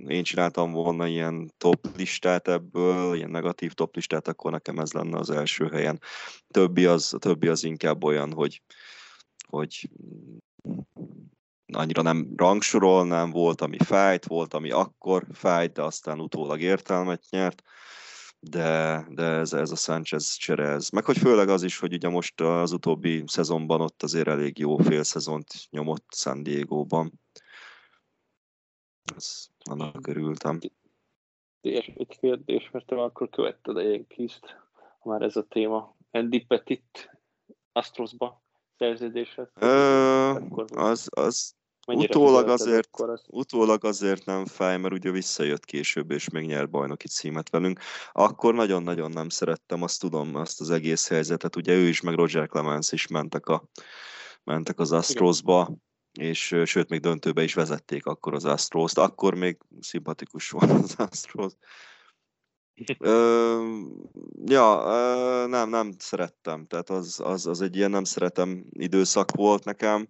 én csináltam volna ilyen top listát ebből, ilyen negatív top listát, akkor nekem ez lenne az első helyen. Többi az, többi az inkább olyan, hogy, hogy annyira nem rangsorolnám, volt, ami fájt, volt, ami akkor fájt, de aztán utólag értelmet nyert, de, de ez, ez a Sánchez csere, ez. Meg hogy főleg az is, hogy ugye most az utóbbi szezonban ott azért elég jó fél szezont nyomott San Diego-ban. Ez, annak örültem. És egy kérdés, mert te akkor követted a Yankees-t, ha már ez a téma. Andy Petit Astrosba szerződésre. Ö, Akkor az, az mennyire utólag azért- azt? utólag azért nem fáj, mert ugye visszajött később, és még nyert bajnoki címet velünk. Akkor nagyon-nagyon nem szerettem, azt tudom, azt az egész helyzetet. Ugye ő is, meg Roger Clemens is mentek, a, mentek az Astrosba, és sőt, még döntőbe is vezették akkor az Astros-t. Akkor még szimpatikus volt az Astros. Ö, ja, ö, nem, nem szerettem. Tehát az, az, az egy ilyen nem szeretem időszak volt nekem,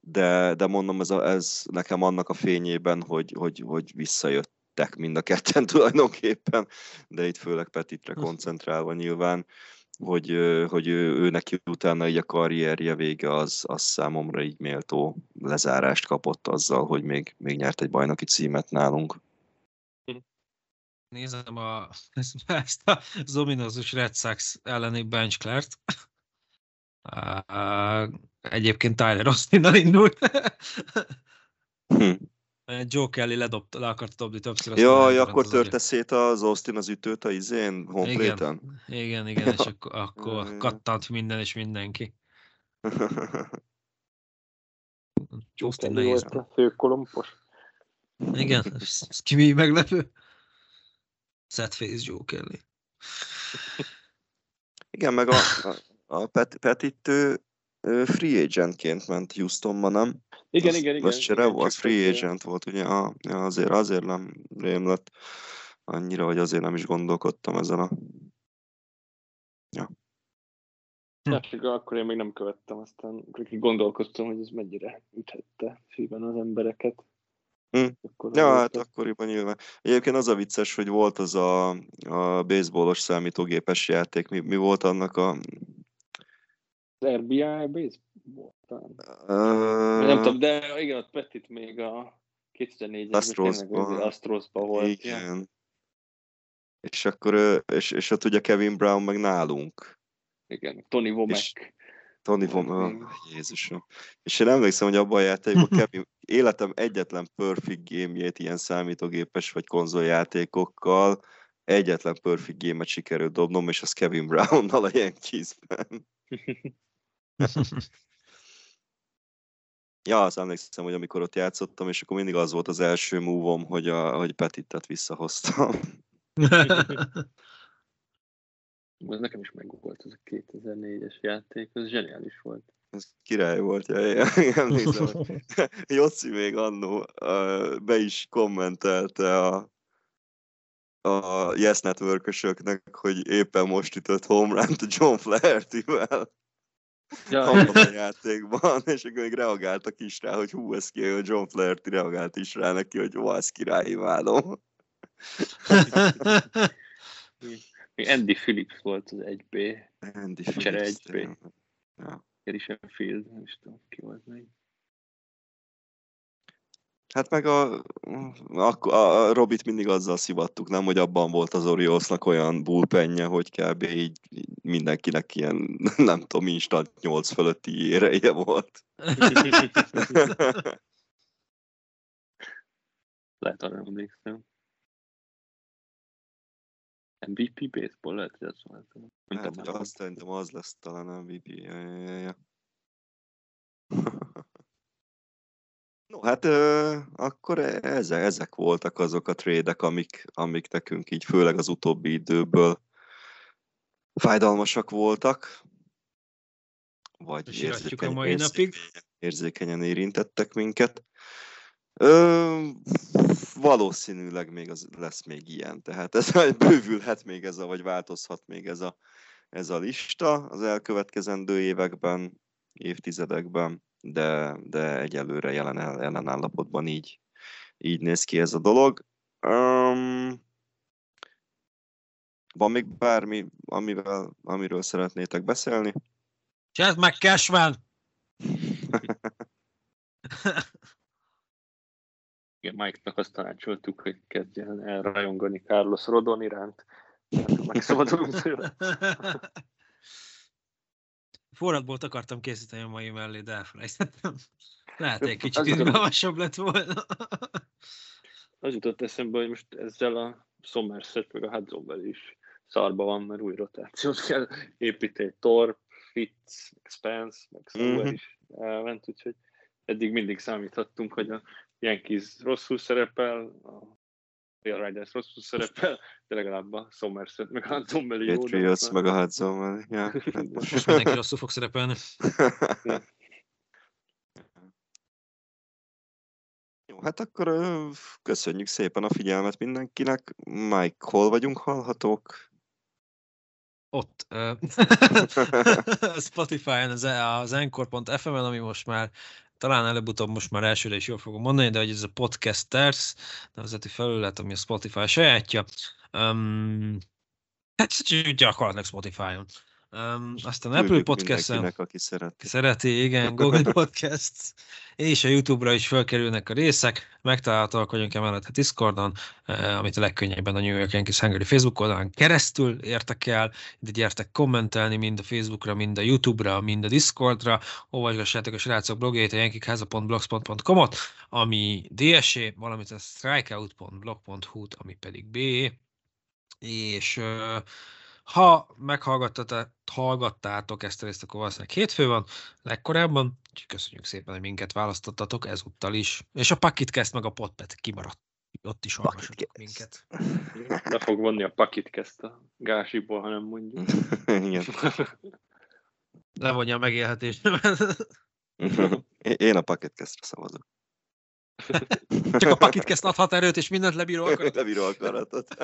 de, de mondom, ez, a, ez nekem annak a fényében, hogy, hogy, hogy visszajöttek mind a ketten (laughs) tulajdonképpen, de itt főleg Petitre koncentrálva nyilván, ö, hogy ő, ő neki utána így a karrierje vége az, az számomra így méltó lezárást kapott azzal, hogy még, még nyert egy bajnoki címet nálunk. Nézem a, (laughs) ezt a az ominózus Red Sox elleni bench cleart. Uh, egyébként Tyler Austinnal indult. Hm. Joe Kelly ledobta, le akart dobni többször. Jaj, akkor az törte szét az Austin az ütőt a izén, honpléten? Igen, igen, és (laughs) akkor, akkor Jaj. kattant minden és mindenki. (laughs) Joe Austin Kelly nehéz. volt a főkolompos. Igen, ez, ez ki mi meglepő. Sad face Joe Kelly. Igen, meg a, a, a Pet, Petit ő, ő free agentként ment Houstonba, nem? Igen, az, igen, igen. Az csere igen, volt, csak free agent volt, ugye? Ja, azért, azért nem rém lett annyira, hogy azért nem is gondolkodtam ezen a... Ja, csak akkor én még nem követtem, aztán így gondolkoztam, hogy ez mennyire üthette szíven az embereket. Hm. Akkor Ja, hát a- akkoriban nyilván. Egyébként az a vicces, hogy volt az a, a baseballos számítógépes játék. Mi, mi volt annak a... Az RBI baseball talán. Uh, Nem tudom, de igen, ott Petit még a 2004-es Astrosban. Astrosban volt. Ja. Igen. És akkor, és, és ott ugye Kevin Brown meg nálunk. Igen, Tony Womack. Tony von, még. oh, Jézusom. És én emlékszem, hogy abban a játékban (laughs) Kevin, életem egyetlen perfect game-jét ilyen számítógépes vagy konzoljátékokkal egyetlen perfect game-et sikerült dobnom, és az Kevin Brownnal a Yankees-ben. (laughs) Ja, azt emlékszem, hogy amikor ott játszottam, és akkor mindig az volt az első move hogy, a, hogy Petitet visszahoztam. Ez nekem is megvolt ez a 2004-es játék, ez zseniális volt. Ez király volt, ja, ja, emlékszem, hogy (laughs) Jocsi még annó be is kommentelte a, a Yes network hogy éppen most ütött home run John Flaherty-vel. A játékban, (laughs) és akkor még reagáltak is rá, hogy hú, ez ki, hogy John Flaherty reagált is rá neki, hogy jó, az király, imádom. Andy Phillips volt az 1B. Andy Csere Phillips. 1B. Ja. Garrison Field, nem is tudom, ki volt még. Hát meg a, a, a Robit mindig azzal szivattuk, nem, hogy abban volt az Oriolsnak olyan bullpenje, hogy kb. így így mindenkinek ilyen, (laughs) nem tudom, instant 8 fölötti éreje volt. (laughs) Lehet arra emlékszem. MVP baseball lehet, hogy az volt. Hát, a azt szerintem az lesz talán a MVP. Ja, ja, ja. (laughs) No, hát ö, akkor ezek, ezek voltak azok a trédek, amik, amik nekünk így főleg az utóbbi időből fájdalmasak voltak. Vagy És iratjuk a érzékeny- mai napig. érzékenyen érintettek minket. Ö, valószínűleg még az, lesz még ilyen, tehát ez (laughs) bővülhet még ez a, vagy változhat még ez a, ez a lista az elkövetkezendő években, évtizedekben, de, de egyelőre jelen, jelen állapotban így, így néz ki ez a dolog. Um, van még bármi, amivel, amiről szeretnétek beszélni? Csináld meg Cashman! Igen, Mike-nak azt tanácsoltuk, hogy kezdjen el rajongani Carlos Rodon iránt. Megszabadulunk tőle. (laughs) Forradbolt akartam készíteni a mai mellé, de elfelejtettem. Lehet, egy kicsit izgalmasabb lett volna. Az jutott eszembe, hogy most ezzel a Somerset meg a hudson is szarba van, mert új rotációt kell építeni. Torp, Fitz, meg Spence, meg Sauer Mhm. is elment, úgyhogy eddig mindig számíthattunk, hogy a Yankees rosszul szerepel, a Real Riders rosszul szerepel, de legalább a Somerset meg a Hudson Valley jó. Patriots most meg a Hudson ja, (laughs) Most mindenki rosszul fog szerepelni. (laughs) Jó, hát akkor köszönjük szépen a figyelmet mindenkinek. Mike, hol vagyunk hallhatók? Ott. ö, (laughs) Spotify-on, az, az Anchor.fm-en, ami most már talán előbb-utóbb most már elsőre is jól fogom mondani, de hogy ez a Podcasters nevezeti felület, ami a Spotify sajátja. Um, hát gyakorlatilag Spotify-on. Um, aztán Apple Podcast-en aki szereti. szereti, igen, (laughs) Google Podcast, és a YouTube-ra is felkerülnek a részek, megtalálhatóak vagyunk emellett a Discordon, eh, amit a legkönnyebben a New York Yankees Hungary Facebook oldalán keresztül értek el, de gyertek kommentelni mind a Facebookra, mind a YouTube-ra, mind a Discordra, olvasgassátok a srácok blogjait a yankikháza.blogspot.com-ot, ami DSE, valamint a strikeout.blog.hu-t, ami pedig B, és eh, ha meghallgattátok hallgattátok ezt a részt, akkor valószínűleg hétfő van, legkorábban, úgyhogy köszönjük szépen, hogy minket választottatok ezúttal is. És a Pakitcast meg a Podpet kimaradt. Ott is hallgassatok minket. Le fog vonni a pakitkezt a gásiból, ha (laughs) (laughs) nem mondjuk. Igen. Levonja a megélhetést. (laughs) Én a Packetcastre szavazok. Csak a Pakitcast adhat erőt, és mindent lebíró akarat. Lebíró akaratot.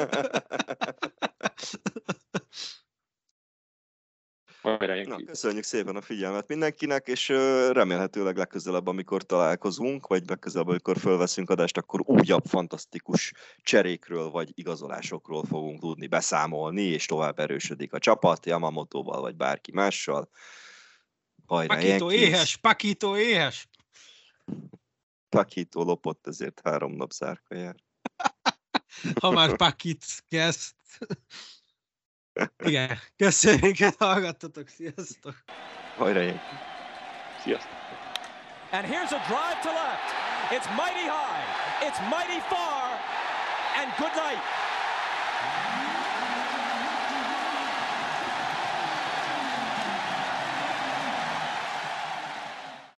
Na, köszönjük szépen a figyelmet mindenkinek, és remélhetőleg legközelebb, amikor találkozunk, vagy legközelebb, amikor fölveszünk adást, akkor újabb fantasztikus cserékről vagy igazolásokról fogunk tudni beszámolni, és tovább erősödik a csapat, Yamamotoval vagy bárki mással. Hajrá, Pakito éhes, Pakito éhes. Pakito lopott, ezért három nap zárka jár. (laughs) Ha már Pakit kezd. Igen, köszönjük, hogy hallgattatok, sziasztok! Hajrá! Sziasztok! And here's a drive to left. It's mighty high. It's mighty far. And good night.